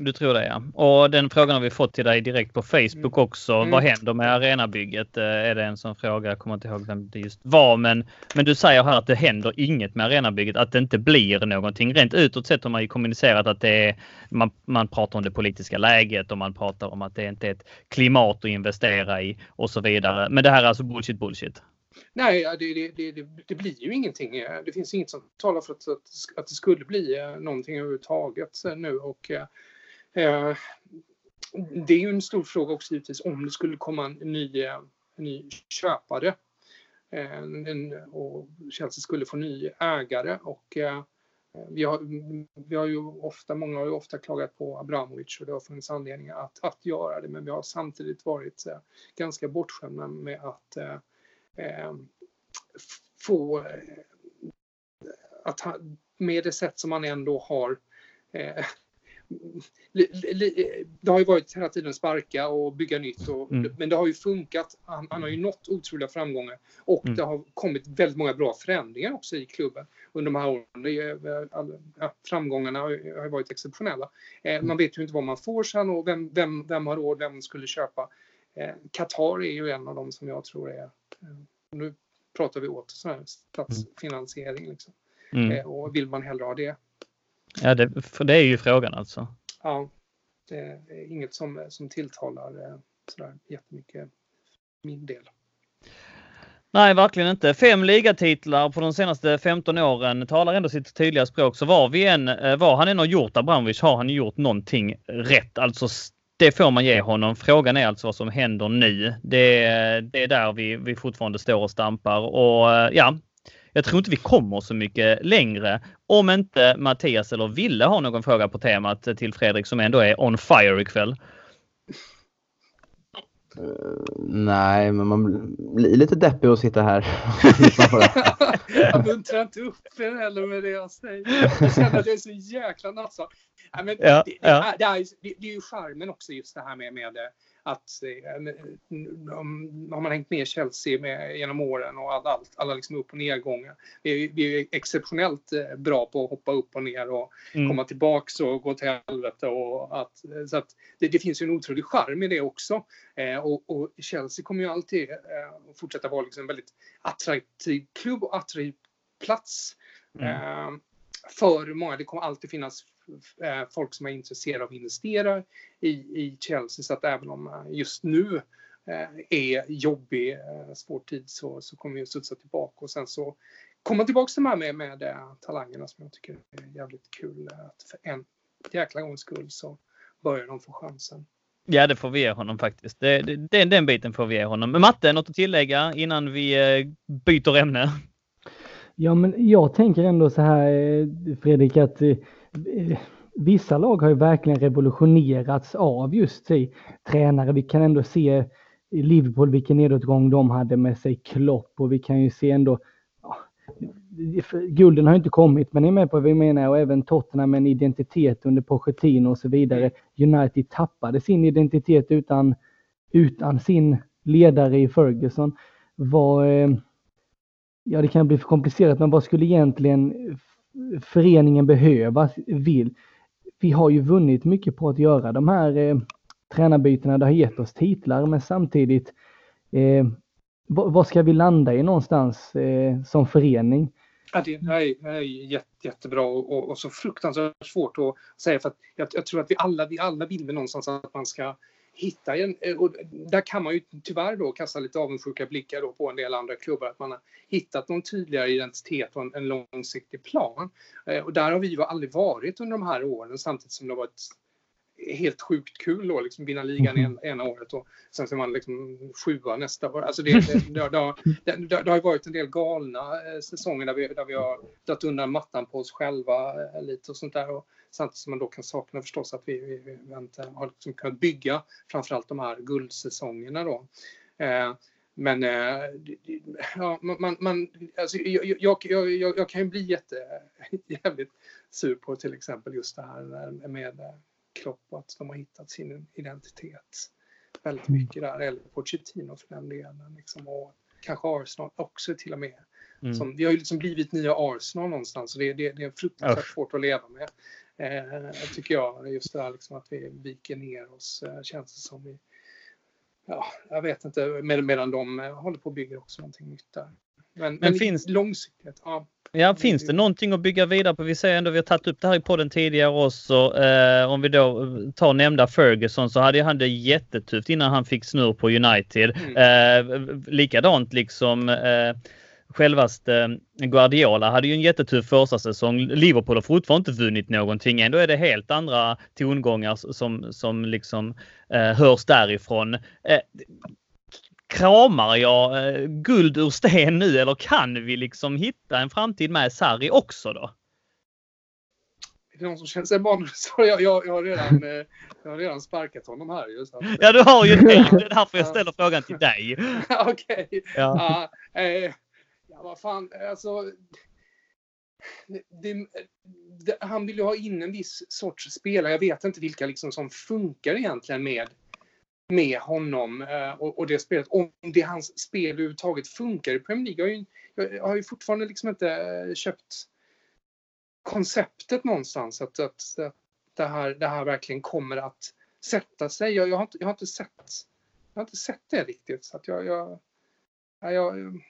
Du tror det ja. Och den frågan har vi fått till dig direkt på Facebook Mm. också. Mm. Vad händer med arenabygget? Eh, Är det en sån fråga? Jag kommer inte ihåg vem det just var. Men, men du säger här att det händer inget med arenabygget. Att det inte blir någonting. Rent utåt sett har man ju kommunicerat att det är, man, man pratar om det politiska läget och man pratar om att det inte är ett klimat att investera i och så vidare. Men det här är alltså bullshit bullshit. Nej, det, det, det, det, blir ju ingenting. Eh, Det finns inget som talar för att, att, att det skulle bli eh, någonting överhuvudtaget nu. Och, Eh, det är ju en stor fråga också givetvis om det skulle komma en ny, eh, en ny köpare. En, en, och Chelsea skulle få ny ägare. Och, vi, har, vi har ju ofta, många har ju ofta klagat på Abramovic och det har funnits anledningar att, att göra det. Men vi har samtidigt varit eh, ganska bortskämda med att eh, få att med det sätt som man ändå har eh, det har ju varit hela tiden sparka och bygga nytt och, Mm. men det har ju funkat. Han, han har ju nått otroliga framgångar och Mm. det har kommit väldigt många bra förändringar också i klubben under de här åren. All, ja, framgångarna har, ju- har varit exceptionella. Eh, man vet ju inte vad man får sen och vem, vem, vem har råd, vem skulle köpa. Eh, Qatar är ju en av dem som jag tror är, eh, nu pratar vi åt sån här statsfinansiering liksom. Mm. Eh, och vill man hellre ha det? Ja, det, för det är ju frågan alltså. Ja, det är inget som, som tilltalar eh, sådär jättemycket min del. Nej, verkligen inte. Fem ligatitlar på de senaste 15 åren talar ändå sitt tydliga språk. Så vad, vi än, eh, vad han än har gjort, Abramovic, har han gjort någonting rätt. Alltså det får man ge honom. Frågan är alltså vad som händer nu. Det, det är där vi, vi fortfarande står och stampar. Och eh, ja, jag tror inte vi kommer så mycket längre. Om inte Mattias eller Ville har någon fråga på temat till Fredrik som ändå är on fire ikväll. Nej, men man blir lite deppig att sitta här det. jag muntrar inte upp er heller med det jag säger. Jag känner att jag är så jäkla nassad. Ja, men Ja, det, det, är, det, är, det, det är ju charmen också just det här med, med eh, att eh, har man hängt med Chelsea med, genom åren och alla, allt, alla liksom upp och nedgångar. Vi är, vi är exceptionellt eh, bra på att hoppa upp och ner och Mm. komma tillbaks och gå till helvete. Och att, så att det, det finns ju en otrolig charm i det också. Eh, och, och Chelsea kommer ju alltid eh, fortsätta vara liksom en väldigt attraktiv klubb och attraktiv plats. Mm. Eh, för många, det kommer alltid finnas eh, folk som är intresserade av att investera i, i Chelsea. Så att även om eh, just nu eh, är jobbig, eh, svår tid så, så kommer vi att studsa tillbaka. Och sen så komma tillbaka till de här med, med eh, talangerna som jag tycker är jävligt kul. eh, Att för en jäkla gångs skull så börjar de få chansen. Ja, det får vi ge honom faktiskt. Det, det, den, den biten får vi ge honom. Men Matte, något att tillägga innan vi eh, byter ämne? Ja, men jag tänker ändå så här eh, Fredrik att eh, eh, vissa lag har ju verkligen revolutionerats av just sig tränare. Vi kan ändå se i Liverpool vilken nedåtgång de hade med sig Klopp och vi kan ju se ändå ja, gulden har inte kommit, men ni är med på vad vi menar och även Tottenham med en identitet under Pochettino och så vidare. United tappade sin identitet utan, utan sin ledare i Ferguson. Var, eh, ja, det kan bli för komplicerat, men vad skulle egentligen föreningen behöva? Vill? Vi har ju vunnit mycket på att göra de här eh, tränarbytena. Det har gett oss titlar, men samtidigt eh, vad, ska vi landa i någonstans eh, som förening? Ja, det är, är jätte, jättebra och, och, och så fruktansvärt svårt att säga för att jag, jag tror att vi alla, vi alla vill väl någonstans att man ska hitta en, eh, och där kan man ju tyvärr då kasta lite avundsjuka blickar då på en del andra klubbar att man har hittat någon tydligare identitet och en, en långsiktig plan. Eh, Och där har vi ju aldrig varit under de här åren samtidigt som det har varit helt sjukt kul då, liksom vinna ligan en, ena året och sen ser man liksom sjua nästa år. Alltså det, det, det, det, har, det, har varit en del galna eh, säsonger där vi, där vi har dragit undan mattan på oss själva eh, lite och sånt där. Och samtidigt som man då kan sakna förstås att vi, vi, vi har liksom kunnat bygga framförallt de här guldsäsongerna då. Eh, men eh, ja, man, man, alltså, jag, jag, jag, jag, jag kan ju bli jätte, jävligt sur på till exempel just det här med Klopp och att de har hittat sin identitet väldigt mycket där. Eller Pochettino för den delen. Liksom, och kanske Arsenal också till och med. Mm. Som, vi har ju liksom blivit nya Arsenal någonstans och det, det, det är fruktansvärt Usch. svårt att leva med. Eh, tycker jag. Just det här liksom att vi viker ner oss eh, känns det som. Vi, ja, jag vet inte, med, medan de eh, håller på att bygga också någonting nytt där. Men, men, men finns, långsiktigt, ja. Ja, finns det någonting att bygga vidare på? Vi säger ändå, vi har tagit upp det här i podden tidigare också. Eh, om vi då tar nämnda Ferguson så hade han det jättetufft innan han fick snurr på United. Mm. Eh, likadant liksom eh, självaste Guardiola hade ju en jättetuff första säsong. Liverpool har fortfarande inte vunnit någonting. Ändå är det helt andra tongångar som, som liksom eh, hörs därifrån. Eh, kramar jag eh, guld ur sten nu eller kan vi liksom hitta en framtid med Sarri också då? Är det någon som känner sig barn? Jag, jag, jag, har redan, eh, jag har redan sparkat honom här ju. Ja, du har ju det. Det är därför jag ställer frågan till dig. Okej. Okay. Ja. Uh, eh, ja, vad fan, alltså. Det, det, han vill ju ha in en viss sorts spelare. Jag vet inte vilka liksom som funkar egentligen med med honom eh, och, och, det spelet. Om det hans spel överhuvudtaget funkar i Premier League. Jag har ju, jag har ju fortfarande liksom inte eh, köpt konceptet någonstans att, att, att det, här, det här verkligen kommer att sätta sig. Jag, jag, har, inte, jag har inte sett jag har inte sett det riktigt. Så att jag, jag, jag,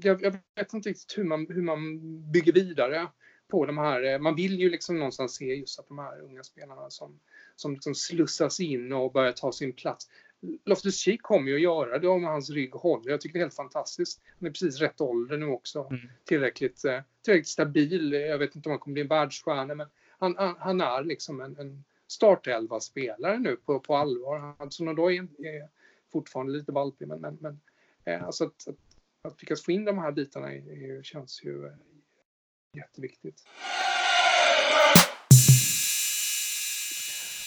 jag, jag vet inte riktigt hur man, hur man bygger vidare på de här. Eh, man vill ju liksom någonstans se just att de här unga spelarna som, som liksom slussas in och börjar ta sin plats. Loftus Cheek kommer ju att göra det om hans rygg håller. Jag tycker det är helt fantastiskt. Han är precis rätt ålder nu också. Mm. Tillräckligt, eh, tillräckligt stabil. Jag vet inte om han kommer bli en världsstjärna men han, han, han är liksom en, en startelva-spelare nu på, på allvar. Alltså då är, är fortfarande lite valpig men, men, men eh, alltså att, att, att lyckas få in de här bitarna är, är, känns ju eh, jätteviktigt.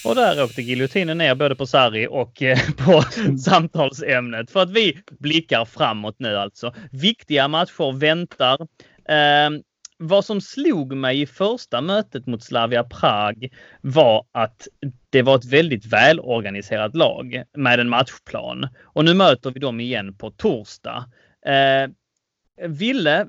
Och där åkte giljotinen ner både på Sarri och eh, på samtalsämnet. För att vi blickar framåt nu alltså. Viktiga matcher väntar. Eh, vad som slog mig i första mötet mot Slavia Prag var att det var ett väldigt välorganiserat lag med en matchplan. Och nu möter vi dem igen på torsdag. Eh, ville,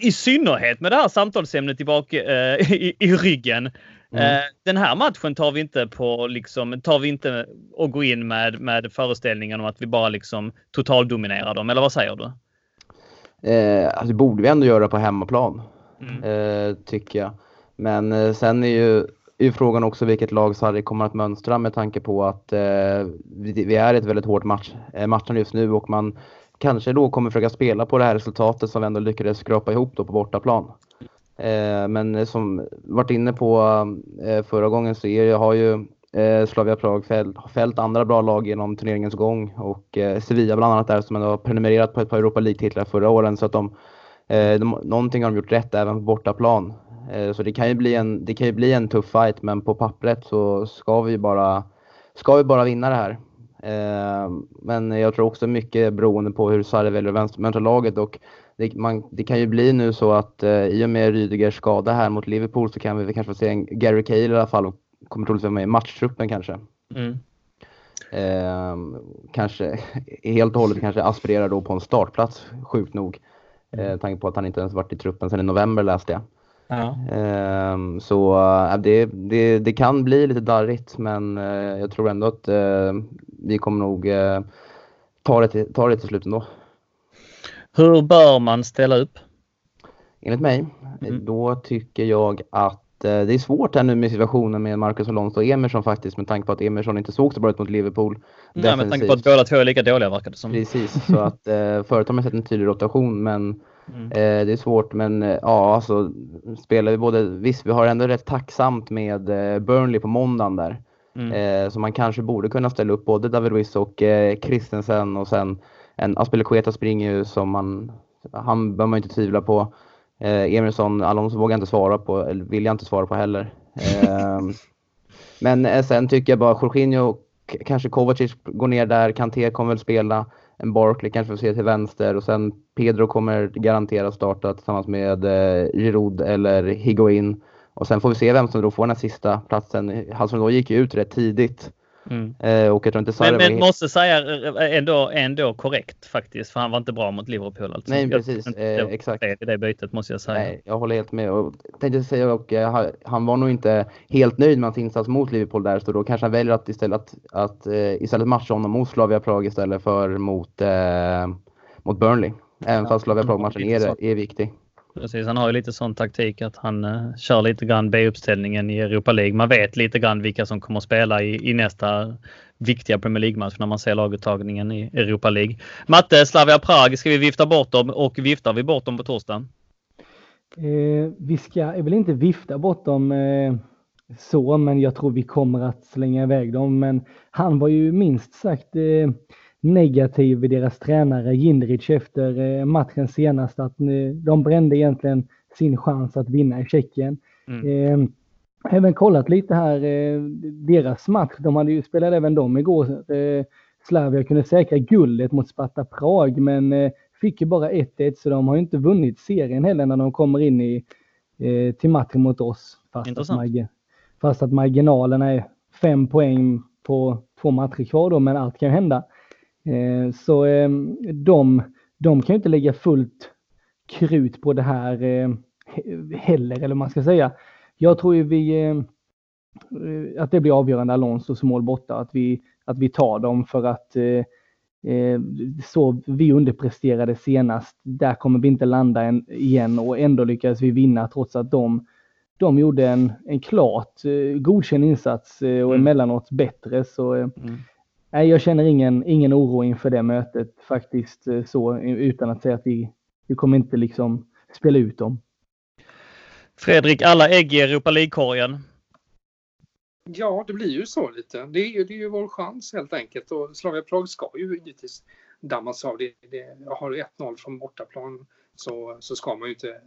i synnerhet med det här samtalsämnet tillbaka eh, i, i ryggen, Mm. Eh, den här matchen tar vi inte på liksom, tar vi inte och går in med, med föreställningen om att vi bara liksom totaldominerar dem, eller vad säger du? Eh, alltså det borde vi ändå göra på hemmaplan, mm. eh, tycker jag. Men eh, sen är ju, är frågan också vilket lag Sarri kommer att mönstra med tanke på att eh, vi, vi, är ett väldigt hårt match, eh, matchen just nu och man kanske då kommer försöka spela på det här resultatet som vi ändå lyckades skrapa ihop då på bortaplan. Eh, men som varit inne på eh, förra gången så är, har ju eh, Slavia Prag fällt, fällt andra bra lag genom turneringens gång och Sevilla bland annat där som ändå har prenumererat på ett par Europa League-titlar förra åren så att de, de, någonting har de gjort rätt även på bortaplan. Så det kan ju bli en, det kan ju bli en tuff fight men på pappret så ska vi bara, ska vi bara vinna det här. Men jag tror också mycket beroende på hur Sarri väljer att möta laget och det, man, det kan ju bli nu så att eh, i och med Rydegers skada här mot Liverpool så kan vi kanske få se en Gary Cahill i alla fall och kommer troligtvis vara med i matchtruppen kanske. Mm. Eh, kanske helt och hållet kanske aspirerar då på en startplats, sjukt nog. Eh, mm. tanke på att han inte ens varit i truppen sedan i november läste jag. Ja. Eh, så äh, det, det, det kan bli lite darrigt men eh, jag tror ändå att eh, vi kommer nog eh, ta, det till, ta det till slut ändå. Hur bör man ställa upp? Enligt mig, mm. då tycker jag att eh, det är svårt här nu med situationen med Marcus Alonso och Emerson faktiskt med tanke på att Emerson inte såg så bra ut mot Liverpool. Nej, med tanke på att båda två är lika dåliga verkar det som. Precis, så att eh, förut har man sett en tydlig rotation men mm. eh, det är svårt. Men eh, ja, alltså spelar vi både, visst vi har ändå rätt tacksamt med eh, Burnley på måndagen där. Mm. Eh, så man kanske borde kunna ställa upp både David Luiz och Christensen och sen en Aspelekueta springer ju som man, han behöver man inte tvivla på. Eh, Emerson, Alonso vågar jag inte svara på, eller vill jag inte svara på heller. Eh, men sen tycker jag bara Jorginho, kanske Kovacic går ner där, Kanté kommer väl spela. En Barkley kanske får se till vänster och sen Pedro kommer garanterat starta tillsammans med eh, Giroud eller Higuain. Och sen får vi se vem som då får den här sista platsen. Hudson gick ju ut rätt tidigt Mm. Eh, och jag tror inte Sarri Men, men helt... måste säga eh, ändå, ändå korrekt faktiskt, för han var inte bra mot Liverpool. Alltså. Nej, precis. Eh, exakt. I det bytet måste jag säga. Nej, jag håller helt med. Och tänkte säga, och, eh, han var nog inte helt nöjd med hans insats mot Liverpool där, så då kanske han väljer att istället, att, att uh, istället matcha honom mot Slavia Prag istället för mot, mot Burnley. Även ja, fast Slavia Prag-matchen är, är viktig. Precis, han har ju lite sån taktik att han uh, kör lite grann B-uppställningen i Europa League. Man vet lite grann vilka som kommer att spela i, i nästa viktiga Premier League-match när man ser laguttagningen i Europa League. Matte, Slavia Prag, ska vi vifta bort dem och viftar vi bort dem på torsdag? Eh, vi ska väl inte vifta bort dem eh, så, men jag tror vi kommer att slänga iväg dem. Men han var ju minst sagt eh, negativ vid deras tränare Jindrich efter eh, matchen senast. Att eh, de brände egentligen sin chans att vinna i Tjeckien. Mm. Eh, även kollat lite här, deras match. De hade ju spelat även de igår. Slavia kunde säkra guldet mot Sparta Prag, men fick ju bara 1-1, så de har ju inte vunnit serien heller när de kommer in i, till matchen mot oss. Fast att, fast att marginalerna är fem poäng på två matcher kvar då, men allt kan hända. Eh, så eh, de, de kan ju inte lägga fullt krut på det här eh, heller, eller vad man ska säga. Jag tror ju vi, att det blir avgörande Alonsos mål borta, att vi, att vi tar dem för att så vi underpresterade senast, där kommer vi inte landa en, igen och ändå lyckades vi vinna trots att de, de gjorde en, en klart godkänd insats och mm. emellanåt bättre. Så mm nej, jag känner ingen, ingen oro inför det mötet faktiskt eh, så utan att säga att vi, vi kommer inte liksom spela ut dem. Fredrik, alla ägg i Europa League-korgen? Ja, det blir ju så lite. Det är ju, det är ju vår chans helt enkelt och Slavia Prag ska ju givetvis dammas av. Det, det, har 1-0 från bortaplan så, så ska man ju inte...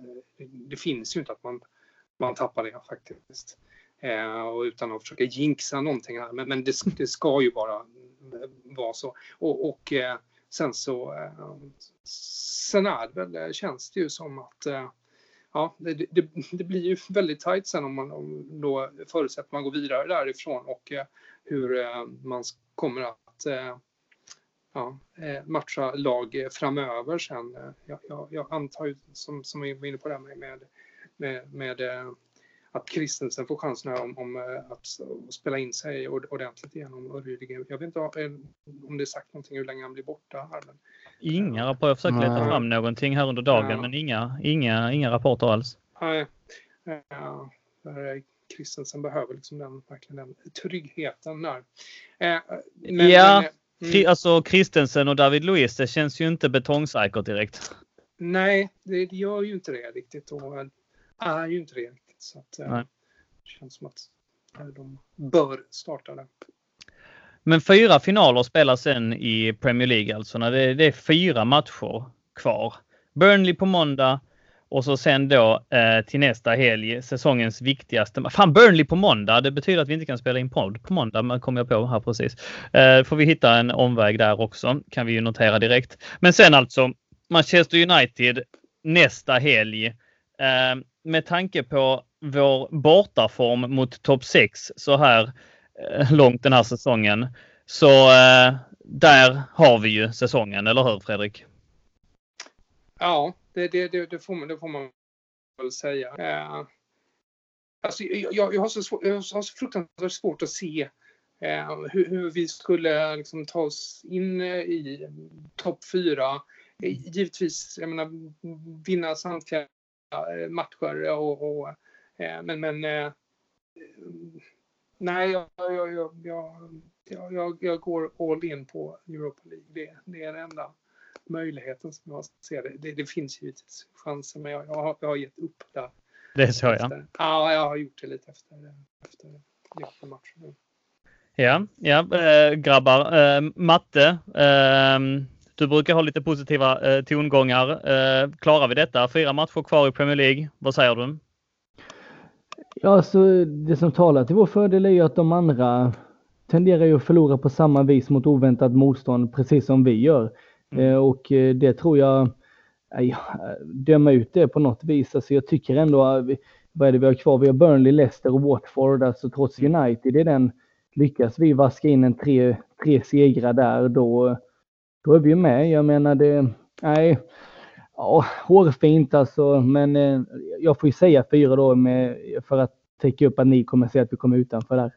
Det finns ju inte att man, man tappar det faktiskt. Eh, och utan att försöka jinxa någonting här. Men, men det, det ska ju bara vara så. Och, och eh, sen så eh, sen är det väl, eh, känns det ju som att ja, det, det, det, blir ju väldigt tajt sen om man om då förutsätter man går vidare därifrån och hur man kommer att ja, matcha lag framöver sen. Jag, jag, jag antar ju som, som vi var inne på det med, med, med, med att Kristensen får chansen här om, om eh, att spela in sig ordentligt igen om Rydiger. Jag vet inte om det är sagt någonting hur länge han blir borta. Här, men... Inga rapporter. Jag försöker leta fram någonting här under dagen, ja. men inga, inga, inga rapporter alls. Nej. Ja, Kristensen behöver liksom den, verkligen den tryggheten där. Eh, men, ja, men, mm. alltså Kristensen och David Luiz, det känns ju inte betongsäkert direkt. Nej, det, det gör ju inte det riktigt och är ju inte det så att, eh, det känns som att de bör starta det. Men fyra finaler spelas sen i Premier League alltså. När det, det är fyra matcher kvar. Burnley på måndag och så sen då eh, till nästa helg säsongens viktigaste. Fan Burnley på måndag. Det betyder att vi inte kan spela in podd på måndag. Men kommer jag på här precis. Eh, får vi hitta en omväg där också. Kan vi ju notera direkt. Men sen alltså Manchester United nästa helg. Eh, med tanke på vår bortaform mot topp 6 så här eh, långt den här säsongen. Så eh, där har vi ju säsongen, eller hur Fredrik? Ja, det, det, det, det får, man, det får man väl säga. Eh, alltså, jag, jag, har så svår, jag har så fruktansvärt svårt att se eh, hur, hur, vi skulle liksom, ta oss in eh, i topp 4. Eh, givetvis, jag menar, vinna samtliga matcher och, och men, men eh, nej, jag, jag, jag, jag, jag, går all in på Europa League. Det, det är den enda möjligheten som jag ser det. Det, finns givetvis chanser, men jag, jag, har, jag har gett upp där. Det är så ja. Ja, jag har gjort det lite efter, efter matchen. Ja, ja äh, grabbar. Äh, matte. Äh, du brukar ha lite positiva äh, tongångar. Klarar vi detta? Fyra matcher kvar i Premier League. Vad säger du? Ja, alltså det som talar till vår fördel är ju att de andra tenderar ju att förlora på samma vis mot oväntat motstånd, precis som vi gör. Mm. Eh, och eh, det tror jag, ja, döma ut det på något vis. Alltså jag tycker ändå, vad är det vi har kvar? Vi har Burnley, Leicester och Watford, alltså trots mm. United. Är den lyckas vi vaska in en tre, tre segrar där, då, då är vi med. Jag menar det, nej, ja, hårfint alltså, men eh, jag får ju säga fyra då med, för att täcka upp att ni kommer säga att vi kommer utanför där.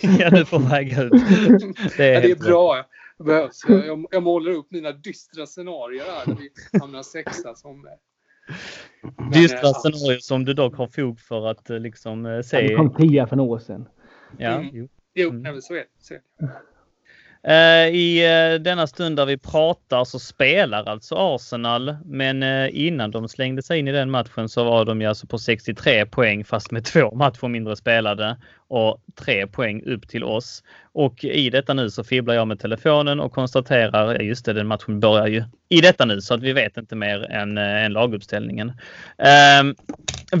ja, du får väga ut. Det är, ja, det är bra. Behövs. Jag, jag målar upp mina dystra scenarier här när vi hamnar sexa som Dystra scenarier som du dock har fog för att liksom se. Ja, det kom tia för några år sedan. Ja, mm. jo. Jo, mm. så är det. Så är det. Eh, I eh, denna stund där vi pratar så spelar alltså Arsenal, men eh, innan de slängde sig in i den matchen så var de ju alltså på 63 poäng fast med två matcher mindre spelade och tre poäng upp till oss. Och i detta nu så fibblar jag med telefonen och konstaterar, just det, den matchen börjar ju i detta nu så att vi vet inte mer än, eh, än laguppställningen. Eh,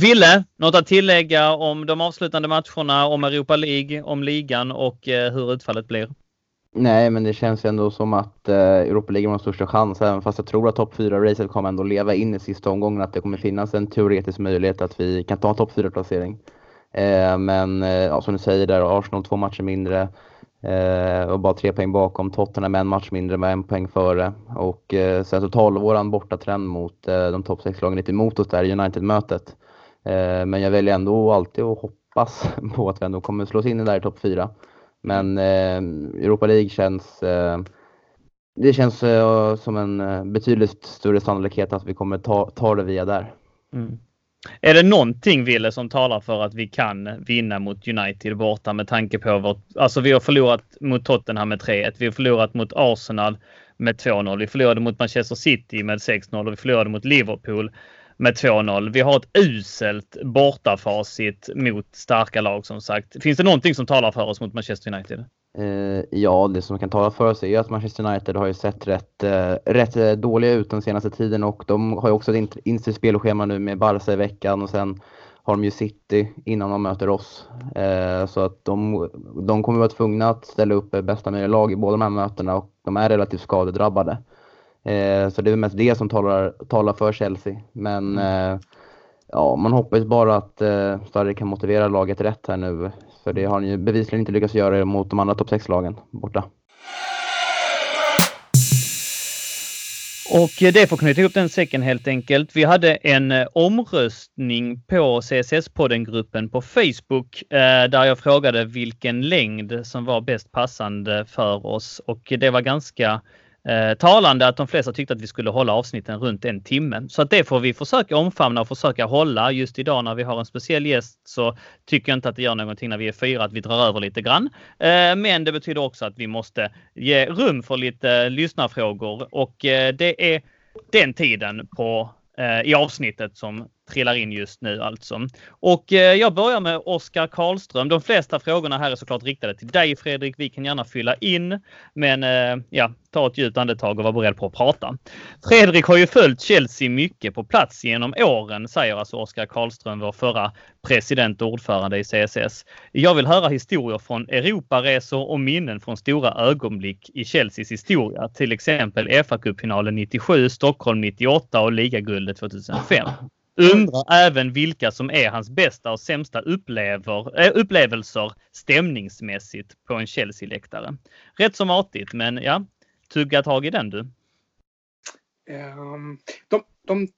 Ville, något att tillägga om de avslutande matcherna, om Europa League, om ligan och eh, hur utfallet blir? Nej, men det känns ändå som att eh, Europa ligger har största chans, även fast jag tror att topp 4-racet kommer ändå leva in i sista omgången, att det kommer finnas en teoretisk möjlighet att vi kan ta topp 4-placering. Eh, men eh, ja, som du säger där, Arsenal två matcher mindre eh, och bara tre poäng bakom. Tottenham en match mindre med en poäng före. Och eh, sen så talar våran bortatrend mot eh, de topp 6-lagen lite emot oss där i United-mötet. Eh, men jag väljer ändå alltid att hoppas på att vi ändå kommer slås in där i topp 4. Men eh, Europa League känns eh, det känns eh, som en eh, betydligt större sannolikhet att vi kommer ta, ta det via där. Mm. Är det någonting Ville som talar för att vi kan vinna mot United borta med tanke på vårt... Alltså vi har förlorat mot Tottenham med 3-1. Vi har förlorat mot Arsenal med 2-0. Vi förlorade mot Manchester City med 6-0 och vi förlorade mot Liverpool med 2-0. Vi har ett uselt bortafacit mot starka lag som sagt. Finns det någonting som talar för oss mot Manchester United? Eh, ja, det som kan tala för oss är att Manchester United har ju sett rätt, eh, rätt eh, dåliga ut den senaste tiden och de har ju också ett inställt spelschema nu med Barca i veckan och sen har de ju City innan de möter oss. Eh, så att de, de kommer vara tvungna att ställa upp bästa möjliga lag i båda de här mötena och de är relativt skadedrabbade. Eh, så det är mest det som talar, talar för Chelsea. Men mm. eh, ja, man hoppas bara att eh, Starry kan motivera laget rätt här nu. För det har han ju bevisligen inte lyckats göra mot de andra topp 6-lagen borta. Och det får knyta ihop den säcken helt enkelt. Vi hade en eh, omröstning på CSS-podden-gruppen på Facebook där jag frågade vilken längd som var bäst passande för oss och det var ganska Eh, talande att de flesta tyckte att vi skulle hålla avsnitten runt en timme. Så att det får vi försöka omfamna och försöka hålla. Just idag när vi har en speciell gäst så tycker jag inte att det gör någonting när vi är fyra att vi drar över lite grann. Eh, men det betyder också att vi måste ge rum för lite lyssnarfrågor och eh, det är den tiden på eh, i avsnittet som trillar in just nu alltså. Och eh, jag börjar med Oskar Karlström. De flesta frågorna här är såklart riktade till dig Fredrik. Vi kan gärna fylla in, men eh, ja, ta ett djupt andetag och var beredd på att prata. Fredrik har ju följt Chelsea mycket på plats genom åren, säger alltså Oskar Karlström, vår förra president och ordförande i CSS. Jag vill höra historier från Europaresor och minnen från stora ögonblick i Chelseas historia, till exempel FA-cupfinalen 97, Stockholm 98 och ligaguldet 2005. Undrar även vilka som är hans bästa och sämsta upplever, äh, upplevelser stämningsmässigt på en Chelsea-läktare. Rätt så matigt, men ja, tugga tag i den du. Um, de, de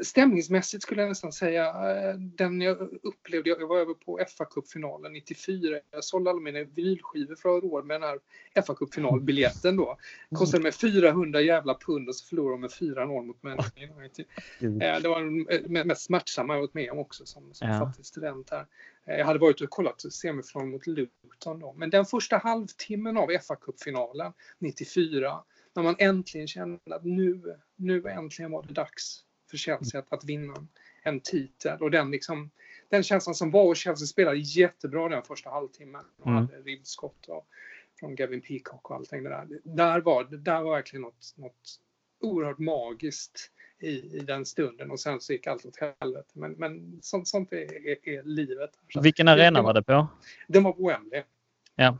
stämningsmässigt skulle jag nästan säga eh, den jag upplevde, jag var över på fa Cup-finalen 94. Jag sålde alla mina vinylskivor för att ha råd med den här fa Cup-finalbiljetten då. Kostade mig 400 jävla pund och så förlorade de med 4-0 mot Manchester United. Eh, det var det mest smärtsamma jag varit med om också som, som ja. fattig student här. Jag hade varit och kollat semifinalen mot Luton då. Men den första halvtimmen av fa Cup-finalen 94 när man äntligen kände att nu, nu äntligen var det dags för Chelsea att, vinna en titel. Och den, liksom, den känslan som var och Chelsea spelade jättebra den första halvtimmen. Och mm. hade ribbskott och, från Gavin Peacock och allting det där. Där var, där var verkligen något, något oerhört magiskt i, i den stunden och sen så gick allt åt helvete. Men, men sånt, sånt är, är, är livet. Vilken arena var det på? Den var på Wembley. Ja.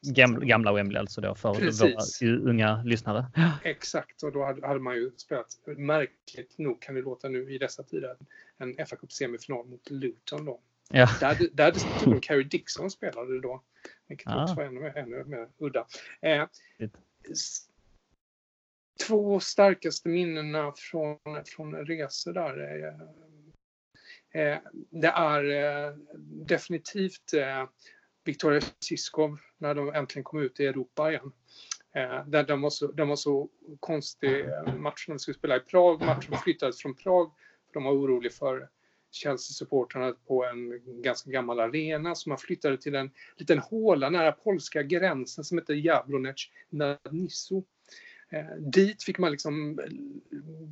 Gamla, gamla Wembley alltså då för Precis. våra unga lyssnare. Exakt och då hade, hade, man ju spelat, märkligt nog kan det låta nu i dessa tider, en fa Cup semifinal mot Luton då. Ja. Där, där dessutom Carrie Dixon spelade då. Vilket Ah. också var ännu, ännu mer udda. Eh, två starkaste minnena från, från resor där. Eh, eh, det är eh, definitivt eh, Victoria Siskov när de äntligen kom ut i Europa igen. Eh, där den, var så, den var så konstig eh, match när de skulle spela i Prag. Matchen flyttades från Prag för de var oroliga för Chelsea-supportrarna på en ganska gammal arena så man flyttade till en liten håla nära polska gränsen som heter Jablonec Nadnisu. Eh, dit fick man liksom, eh,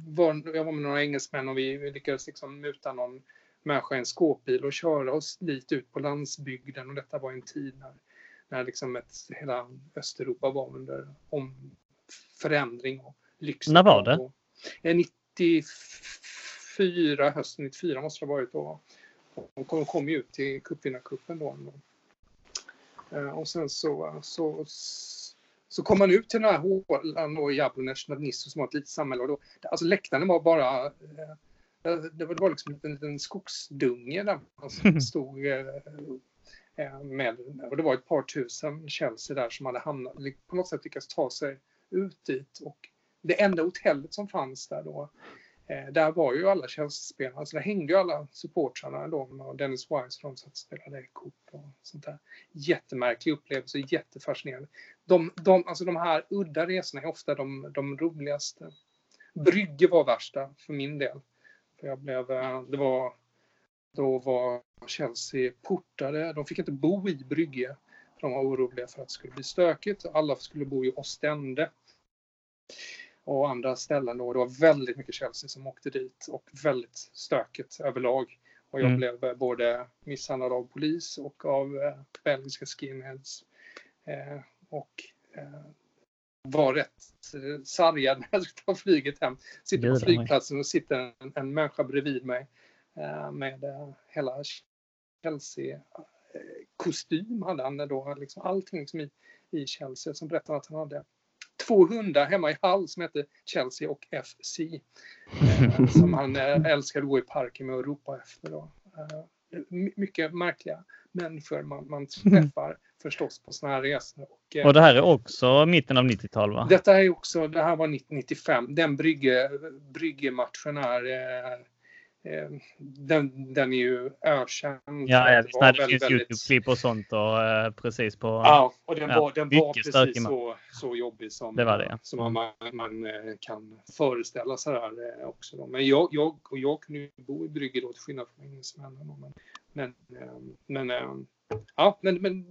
var, jag var med några engelsmän och vi, vi lyckades liksom muta någon människa i en skåpbil och köra oss dit ut på landsbygden och detta var en tid när, när liksom ett, hela Östeuropa var under om, förändring och lyx. När var det? Och, eh, 94, hösten 94 måste det ha varit då. De kom, kom ju ut till cupvinnarcupen då. Eh, Och sen så, så, så kom man ut till den här hålan då i Jablonec nad Nisu som var ett litet samhälle. Och då, alltså läktaren var bara eh, det var, liksom en liten, skogsdunge där man stod eh, eh, med. Och det var ett par tusen Chelsea där som hade hamnat, på något sätt lyckats ta sig ut dit. Och det enda hotellet som fanns där då, eh, där var ju alla Chelsea-spelare, alltså där hängde ju alla supportrarna då och Dennis Wise de satt och spelade kort och sånt där. Jättemärklig upplevelse, jättefascinerande. De, de, alltså de här udda resorna är ofta de, de roligaste. Brygge var värsta för min del. För jag blev, eh, det var, då var Chelsea portade. De fick inte bo i Brygge. De var oroliga för att det skulle bli stökigt. Alla skulle bo i Ostende. Och andra ställen då. Det var väldigt mycket Chelsea som åkte dit och väldigt stökigt överlag. Och jag Mm. blev eh, både misshandlad av polis och av eh, belgiska skinheads. Eh, och eh, var rätt eh, sargad när jag skulle ta flyget hem. Sitter på flygplatsen och sitter en, en människa bredvid mig eh, med eh, hela Chelsea-kostym hade han då. Liksom allting liksom i, i Chelsea som berättade att han hade två hundar hemma i Hall som hette Chelsea och FC. Som han älskade att gå i parken med och ropa efter. Då. My- mycket märkliga människor man, man träffar förstås på sådana här resor. Och, eh, Och det här är också mitten av 90-tal va? detta är också, det här var 1995. Den brygge, bryggematchen är, eh, eh, den, den är ju ökänd. Ja, ja Det det väldigt, finns väldigt- Youtube-klipp och sånt och eh, precis på... Ja, och den Ja, var, den var precis så, så jobbig som, Det var det, ja. som man, man kan föreställa sig där också. Då. Men jag, jag, och jag kunde ju bo i Brygge då till skillnad från engelsmännen. Men, men, men, ja, men, men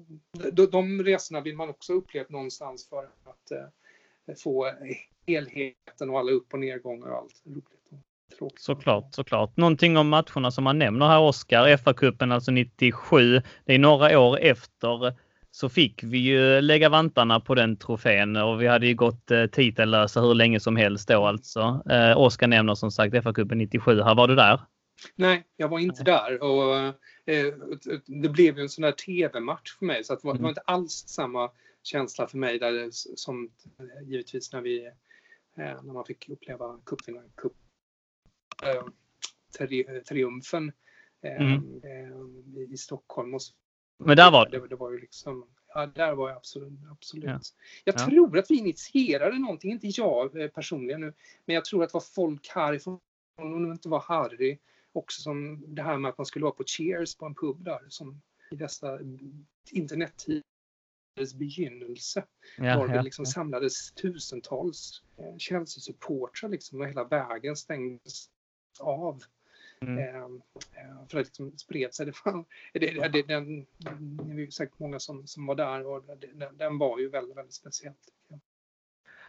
de, de resorna vill man också uppleva någonstans för att eh, få helheten och alla upp och nedgångar och allt roligt. Och tråkigt. Såklart, såklart. Någonting om matcherna som man nämner här Oskar, FA-cupen alltså 97. Det är några år efter så fick vi ju lägga vantarna på den trofén och vi hade ju gått eh, titellösa hur länge som helst då alltså. Eh, Oskar nämner som sagt FA-cupen 97. Här var du där? Nej, jag var inte där. Och, eh, det blev ju en sån där tv-match för mig. Så att det, var, det var inte alls samma känsla för mig där det, som eh, givetvis när vi eh, när man fick uppleva cupvinnaren, cup, eh, tri, triumfen eh, Mm. eh, i, Stockholm. Och så, Men där var du? det, det var ju liksom, ja, där var jag absolut. absolut. Ja. Jag Ja. tror att vi initierade någonting, inte jag eh, personligen nu, men jag tror att det var folk härifrån, om det inte var Harry, också som det här med att man skulle vara på Cheers på en pub där, som i dessa internettiders begynnelse. Ja, var det ja. liksom samlades tusentals eh, Chelsea-supportrar liksom och hela vägen stängdes av. Mm. Eh, eh, för att liksom spred sig. Det var, det, det, det, den, det var säkert många som, som var där och den, den var ju väldigt, väldigt speciell.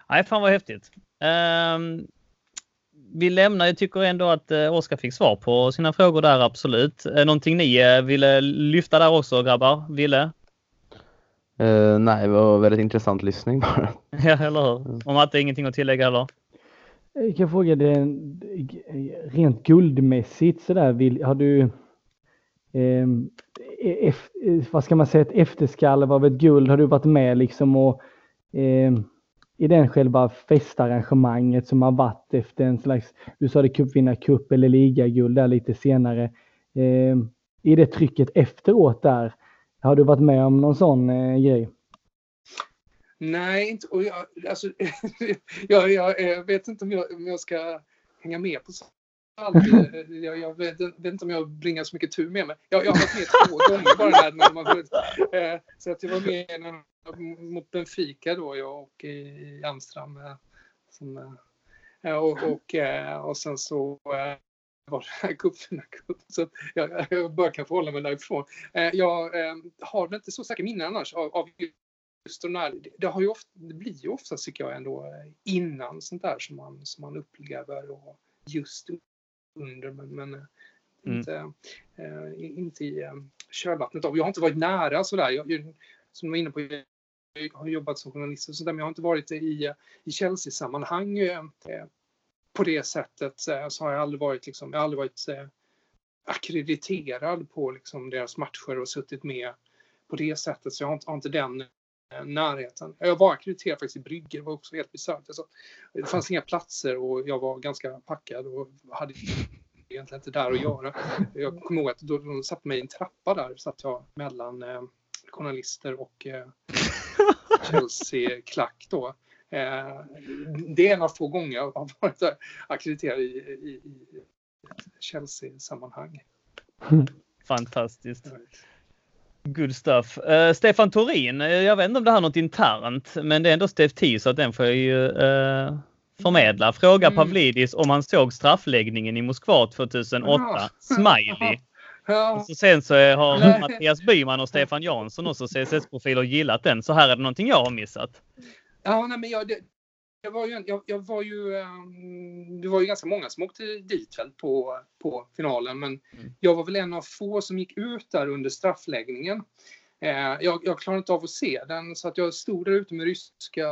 Nej, fan vad häftigt. Ehm, vi lämnar, jag tycker ändå att uh, Oskar fick svar på sina frågor där absolut. Uh, någonting ni eh, ville lyfta där också grabbar? Ville? Eh, nej, det var väldigt intressant lyssning bara. Ja, eller hur? Om att det är ingenting att tillägga eller? Jag kan fråga dig, rent guldmässigt sådär, vill, har du, eh, ef, eh, vad ska man säga, ett efterskalle av ett guld, har du varit med liksom och eh, i den själva festarrangemanget som har varit efter en slags, du sa det cupvinnarcup eller ligaguld där lite senare. Eh, i det trycket efteråt där. Har du varit med om någon sån eh, grej? Nej, inte, och jag, alltså, jag, jag, jag, vet inte om jag, om jag ska hänga med på sånt. Eh, jag, jag vet, vet, inte om jag bringar så mycket tur med mig. Jag, jag har varit med två gånger bara när, när man, eh, Så att jag var med när, mot Benfica då, jag och i Amsterdam. Eh, som, eh, och, och, eh, och sen så var det här cupfinalcup. Så jag, jag bör kanske hålla mig därifrån. Jag har inte så starka minnen annars av, av just de där, det, har ju ofta, det blir ju ofta tycker jag ändå innan sånt där som man, som man upplever och just under men, men mm. inte, äh, inte i kölvattnet av. Jag har inte varit nära sådär. Jag, som du var inne på, jag har jobbat som journalist och sådär men jag har inte varit i, i Chelsea-sammanhang eh, eh, på det sättet. Eh, så har jag aldrig varit, liksom, jag har aldrig varit akkrediterad på liksom, deras matcher och suttit med på det sättet. Så jag har inte, har inte den närheten. Jag var akkrediterad faktiskt i Brygge, det var också helt bisarrt. Alltså, det fanns inga platser och jag var ganska packad och hade egentligen inte där att göra. Jag kommer ihåg att då de satte mig i en trappa där, satt jag mellan eh, journalister och eh, Chelsea-klack då. Eh, det är en av få gånger jag har varit akkrediterad i, i, i Chelsea-sammanhang. Fantastiskt. Good stuff. Uh, Stefan Torin, eh, jag vet inte om det här är något internt, men det är ändå Stef T så att den får jag ju uh, förmedla. Fråga mm. Pavlidis om han såg straffläggningen i Moskva 2008. Ja. Smiley. Ja. Och så sen så har. Mattias Byman och Stefan Jansson också CSS-profiler gillat den. Så här är det någonting jag har missat. Ja, nej, men jag, det, jag var ju, jag, jag var ju um, det var ju ganska många som åkte dit väl på, på finalen, men mm. jag var väl en av få som gick ut där under straffläggningen. Eh, jag, jag klarade inte av att se den, så att jag stod där ute med ryska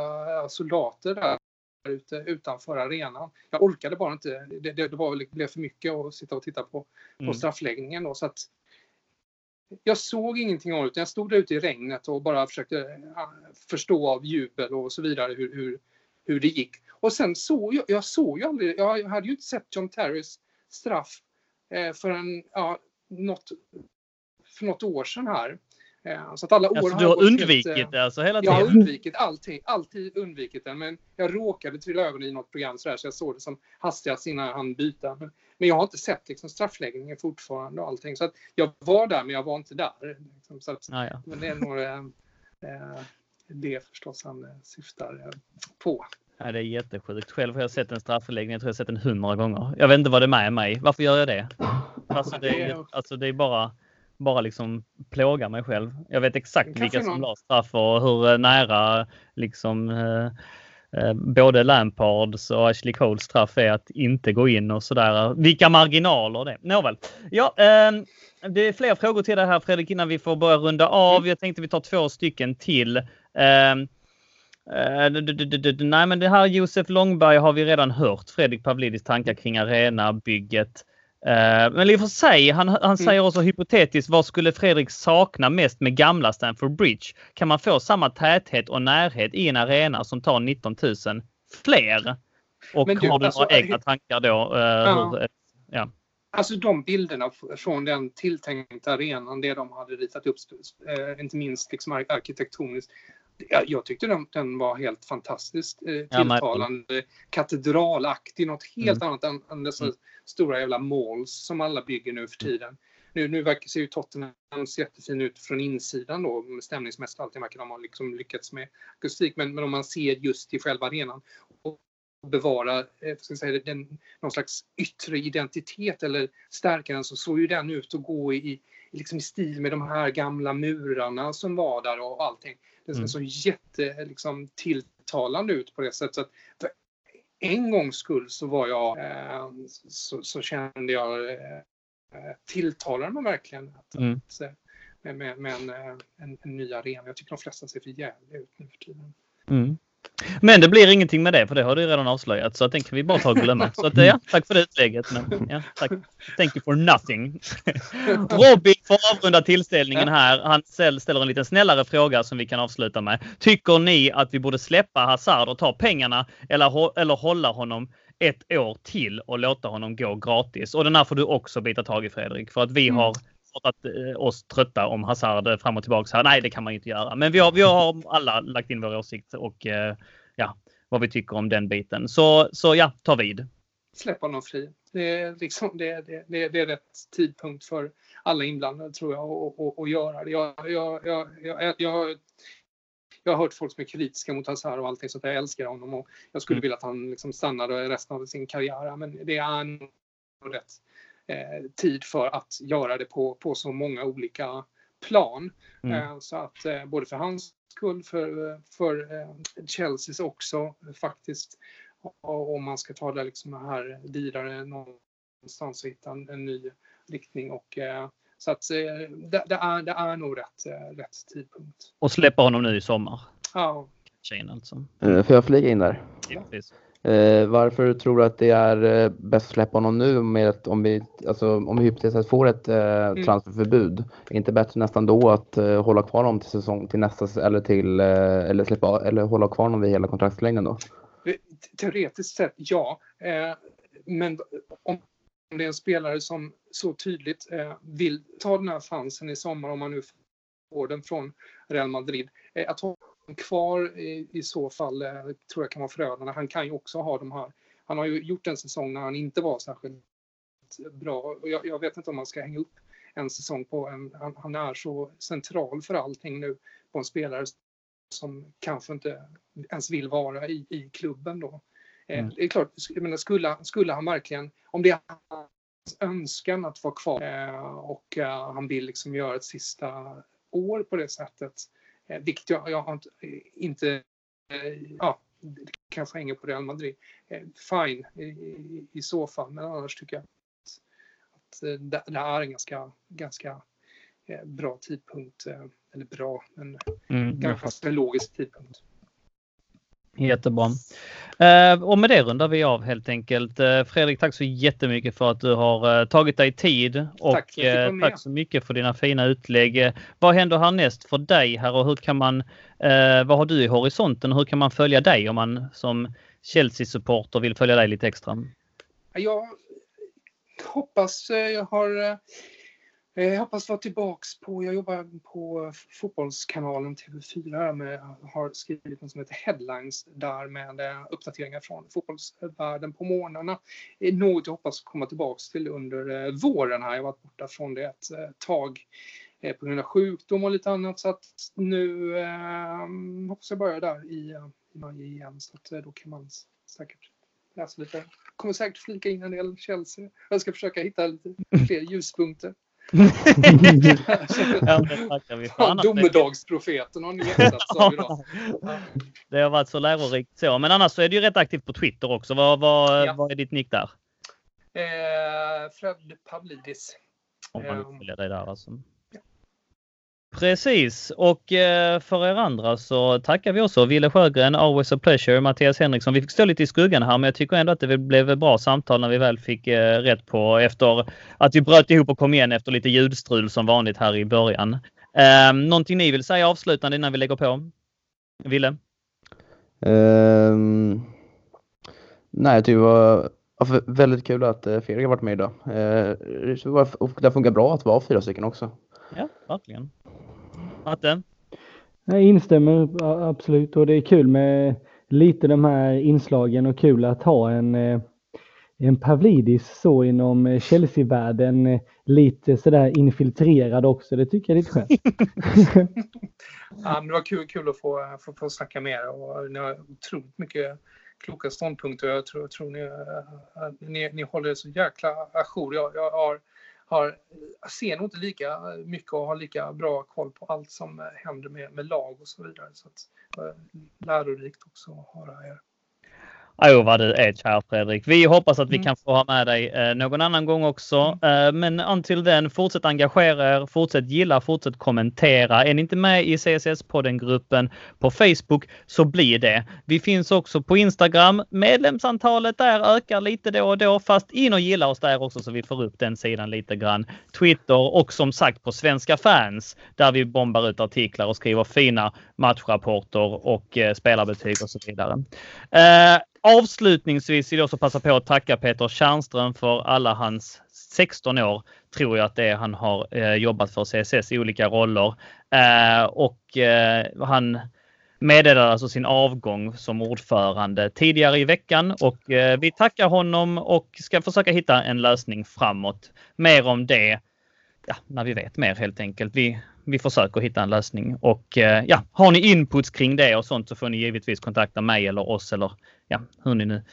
soldater där ute utanför arenan. Jag orkade bara inte. Det, det, det var, det blev för mycket att sitta och titta på, på mm. straffläggningen. Då, så att jag såg ingenting av det. Jag stod där ute i regnet och bara försökte förstå av jubel och så vidare hur, hur, hur det gick. Och sen såg jag, jag såg ju aldrig, jag hade ju inte sett John Terrys straff eh, förrän ja, något, för något år sedan här. Eh, så att alla år alltså, har du har undvikit helt, det alltså hela tiden? Jag har undvikit alltid, alltid undvikit den. Men jag råkade trilla över i något program så, där, så jag såg det som hastigast innan hann byta. Men, men jag har inte sett liksom, straffläggningen fortfarande och allting. Så att jag var där men jag var inte där. Liksom, så att, ah, ja. Men det är nog eh, eh det förstås han eh, syftar eh, på. Ja, det är jättesjukt. Själv har jag sett en straffläggning. Jag tror jag sett den hundra gånger. Jag vet inte vad det är med mig. Varför gör jag det? Alltså det är, alltså det är bara, bara liksom plåga mig själv. Jag vet exakt vilka som la straff och hur nära liksom eh, både Lampards och Ashley Coles straff är att inte gå in och sådär. Vilka marginaler det är. Nåväl. Ja, eh, det är fler frågor till dig här Fredrik innan vi får börja runda av. Mm. Jag tänkte vi tar två stycken till. Uh, nej, men det här Josef Långberg har vi redan hört. Fredrik Pavlidis tankar kring arenabygget. Uh, men i och för sig, han, han mm. säger också hypotetiskt, vad skulle Fredrik sakna mest med gamla Stamford Bridge? Kan man få samma täthet och närhet i en arena som tar 19 000 fler? Och du, har du alltså, några egna tankar då? Uh, ja. Hur, ja. Alltså de bilderna från den tilltänkta arenan, det de hade ritat upp, eh, inte minst liksom arkitektoniskt. Jag, jag tyckte den, den, var helt fantastiskt eh, tilltalande. Ja, katedralaktig, något helt mm. annat än, än dessa mm. stora jävla malls som alla bygger nu för mm. tiden. Nu, nu verkar, ser ju Tottenham jättefin ut från insidan då, stämningsmässigt allting verkar de ha liksom lyckats med akustik. Men, men om man ser just i själva arenan. Och bevara eh, ska säga, den, någon slags yttre identitet eller stärka den så såg ju den ut att gå i, liksom i stil med de här gamla murarna som var där och allting. Det ser mm. så jätte liksom, tilltalande ut på det sättet. Så att för en gångs skull så var jag, eh, så, så, kände jag eh, tilltalade mig verkligen. Att, mm. eh, med, med, med en, eh, en, en, ny arena. Jag tycker de flesta ser för jävliga ut nu för tiden. Mm. Men det blir ingenting med det, för det har du redan avslöjat. Så att den kan vi bara ta och glömma. Så att, ja, tack för det utlägget. Men, ja, tack. Thank you for nothing. Robin får avrunda tillställningen här. Han ställer en lite snällare fråga som vi kan avsluta med. Tycker ni att vi borde släppa Hazard och ta pengarna eller, eller hålla honom ett år till och låta honom gå gratis? Och den här får du också bita tag i Fredrik, för att vi mm. har att, eh, oss trötta om Hazard fram och tillbaka. Här. Nej, det kan man inte göra. Men vi har, vi har alla lagt in vår åsikt och eh, ja, vad vi tycker om den biten. Så, så ja, ta vid. Släpp honom fri. Det är, liksom, det, det, det, det är rätt tidpunkt för alla inblandade tror jag att göra det. Jag, jag, jag, jag, jag, jag har hört folk som är kritiska mot Hazard och allting så jag älskar honom och jag skulle mm. vilja att han liksom stannade resten av sin karriär. Men det är nog rätt eh, tid för att göra det på, på så många olika plan. Mm. Eh, så att eh, både för hans skull, för, för eh, Chelseas också faktiskt. Om man ska ta det liksom här vidare någonstans och hitta en, en ny riktning. Och, eh, så att eh, det, det, är, det är nog rätt, eh, rätt tidpunkt. Och släppa honom nu i sommar? Ja. Tjejen alltså. Får jag flika in där? Ja. Eh, varför tror du att det är bäst att släppa honom nu med att om vi, alltså, om vi hypotetiskt får ett eh, mm. transferförbud? Är inte bättre nästan då att eh, hålla kvar honom till säsong till nästa eller till eh, eller släppa eller hålla kvar honom vid hela kontraktslängden då? Teoretiskt sett ja, men om det är en spelare som så tydligt eh, vill ta den här chansen i sommar om man nu får den från Real Madrid. Eh, att kvar i, i så fall eh, tror jag kan vara förödande. Han kan ju också ha de här. Han har ju gjort en säsong när han inte var särskilt bra. Och jag, jag vet inte om man ska hänga upp en säsong på en. Han, han, är så central för allting nu på en spelare som kanske inte ens vill vara i, i klubben då. Eh, mm. Det är klart, jag menar, skulle, skulle han verkligen, om det är hans önskan att vara kvar eh, och han vill liksom göra ett sista år på det sättet, vilket jag, jag har inte, inte ja, kanske hänger på Real Madrid. Fine i, i, i, så fall, men annars tycker jag att, att det, det är en ganska, ganska bra tidpunkt. Eller bra, men mm, ganska logisk tidpunkt. Jättebra. Eh, och med det rundar vi av helt enkelt. Eh, Fredrik, tack så jättemycket för att du har eh, tagit dig tid och tack, tack så mycket för dina fina utlägg. Vad händer härnäst för dig här och hur kan man, vad har du i horisonten och hur kan man följa dig om man som Chelsea-supporter vill följa dig lite extra? Jag hoppas jag har Eh, Eh, jag hoppas vara tillbaks på, jag jobbar på Fotbollskanalen TV4 med, har skrivit något som heter Headlines där med eh, uppdateringar från fotbollsvärlden på morgnarna. Något jag hoppas komma tillbaks till under eh, våren här. Jag har varit borta från det ett tag på grund av sjukdom och lite annat så att nu eh, hoppas jag börja där i, i maj igen så att då kan man säkert läsa lite. Kommer säkert flika in en del Chelsea. Jag ska försöka hitta lite fler ljuspunkter ja, det Domedagsprofeten har ni ersatts av idag. Det har varit så lärorikt så. Men annars så är du ju rätt aktiv på Twitter också. Vad, vad, ja. vad är ditt nick där? Eh, Fred Pavlidis. Om man vill ehm. följa dig där alltså. Precis och eh, för er andra så tackar vi också Ville Sjögren, Always a pleasure, Mattias Henriksson. Vi fick stå lite i skuggan här men jag tycker ändå att det blev bra samtal när vi väl fick eh, rätt på efter att vi bröt ihop och kom igen efter lite ljudstrul som vanligt här i början. Eh, någonting ni vill säga avslutande innan vi lägger på? Ville? Um, nej, jag tycker det var väldigt kul att Fredrik har varit med idag. det funkar bra att vara fyra stycken också. Ja, verkligen. Matte? Jag instämmer absolut och det är kul med lite de här inslagen och kul att ha en, eh, en Pavlidis så inom eh, Chelsea-världen eh, lite sådär infiltrerad också. Det tycker jag är lite skönt. ja, det var kul, kul att få, få, få snacka med er och ni har otroligt mycket kloka ståndpunkter. Jag tror, tror ni, ni, ni håller så jäkla ajour. Jag, jag har har, ser nog inte lika mycket och har lika bra koll på allt som händer med, med lag och så vidare. Så att, eh, lärorikt också att höra er. Åh, vad du är kär Fredrik. Vi hoppas att vi mm. kan få ha med dig eh, någon annan gång också. Mm. Eh, men until den, fortsätt engagera er, fortsätt gilla, fortsätt kommentera. Är ni inte med i CSS-podden-gruppen på Facebook så blir det. Vi finns också på Instagram. Medlemsantalet där ökar lite då och då, fast in och gilla oss där också så vi får upp den sidan lite grann. Twitter och som sagt på Svenska fans där vi bombar ut artiklar och skriver fina matchrapporter och eh, spelarbetyg och så vidare. Avslutningsvis vill jag också passa på att tacka Peter Tjärnström för alla hans 16 år tror jag att det är han har eh, jobbat för CSS i olika roller. Eh, och eh, han meddelade alltså sin avgång som ordförande tidigare i veckan och eh, vi tackar honom och ska försöka hitta en lösning framåt. Mer om det ja, när vi vet mer helt enkelt. Vi, vi försöker hitta en lösning och eh, ja, har ni inputs kring det och sånt så får ni givetvis kontakta mig eller oss eller ja, hur ni nu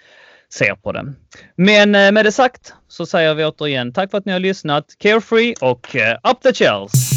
ser på det. Men eh, med det sagt så säger vi återigen tack för att ni har lyssnat. Carefree och eh, up the shells!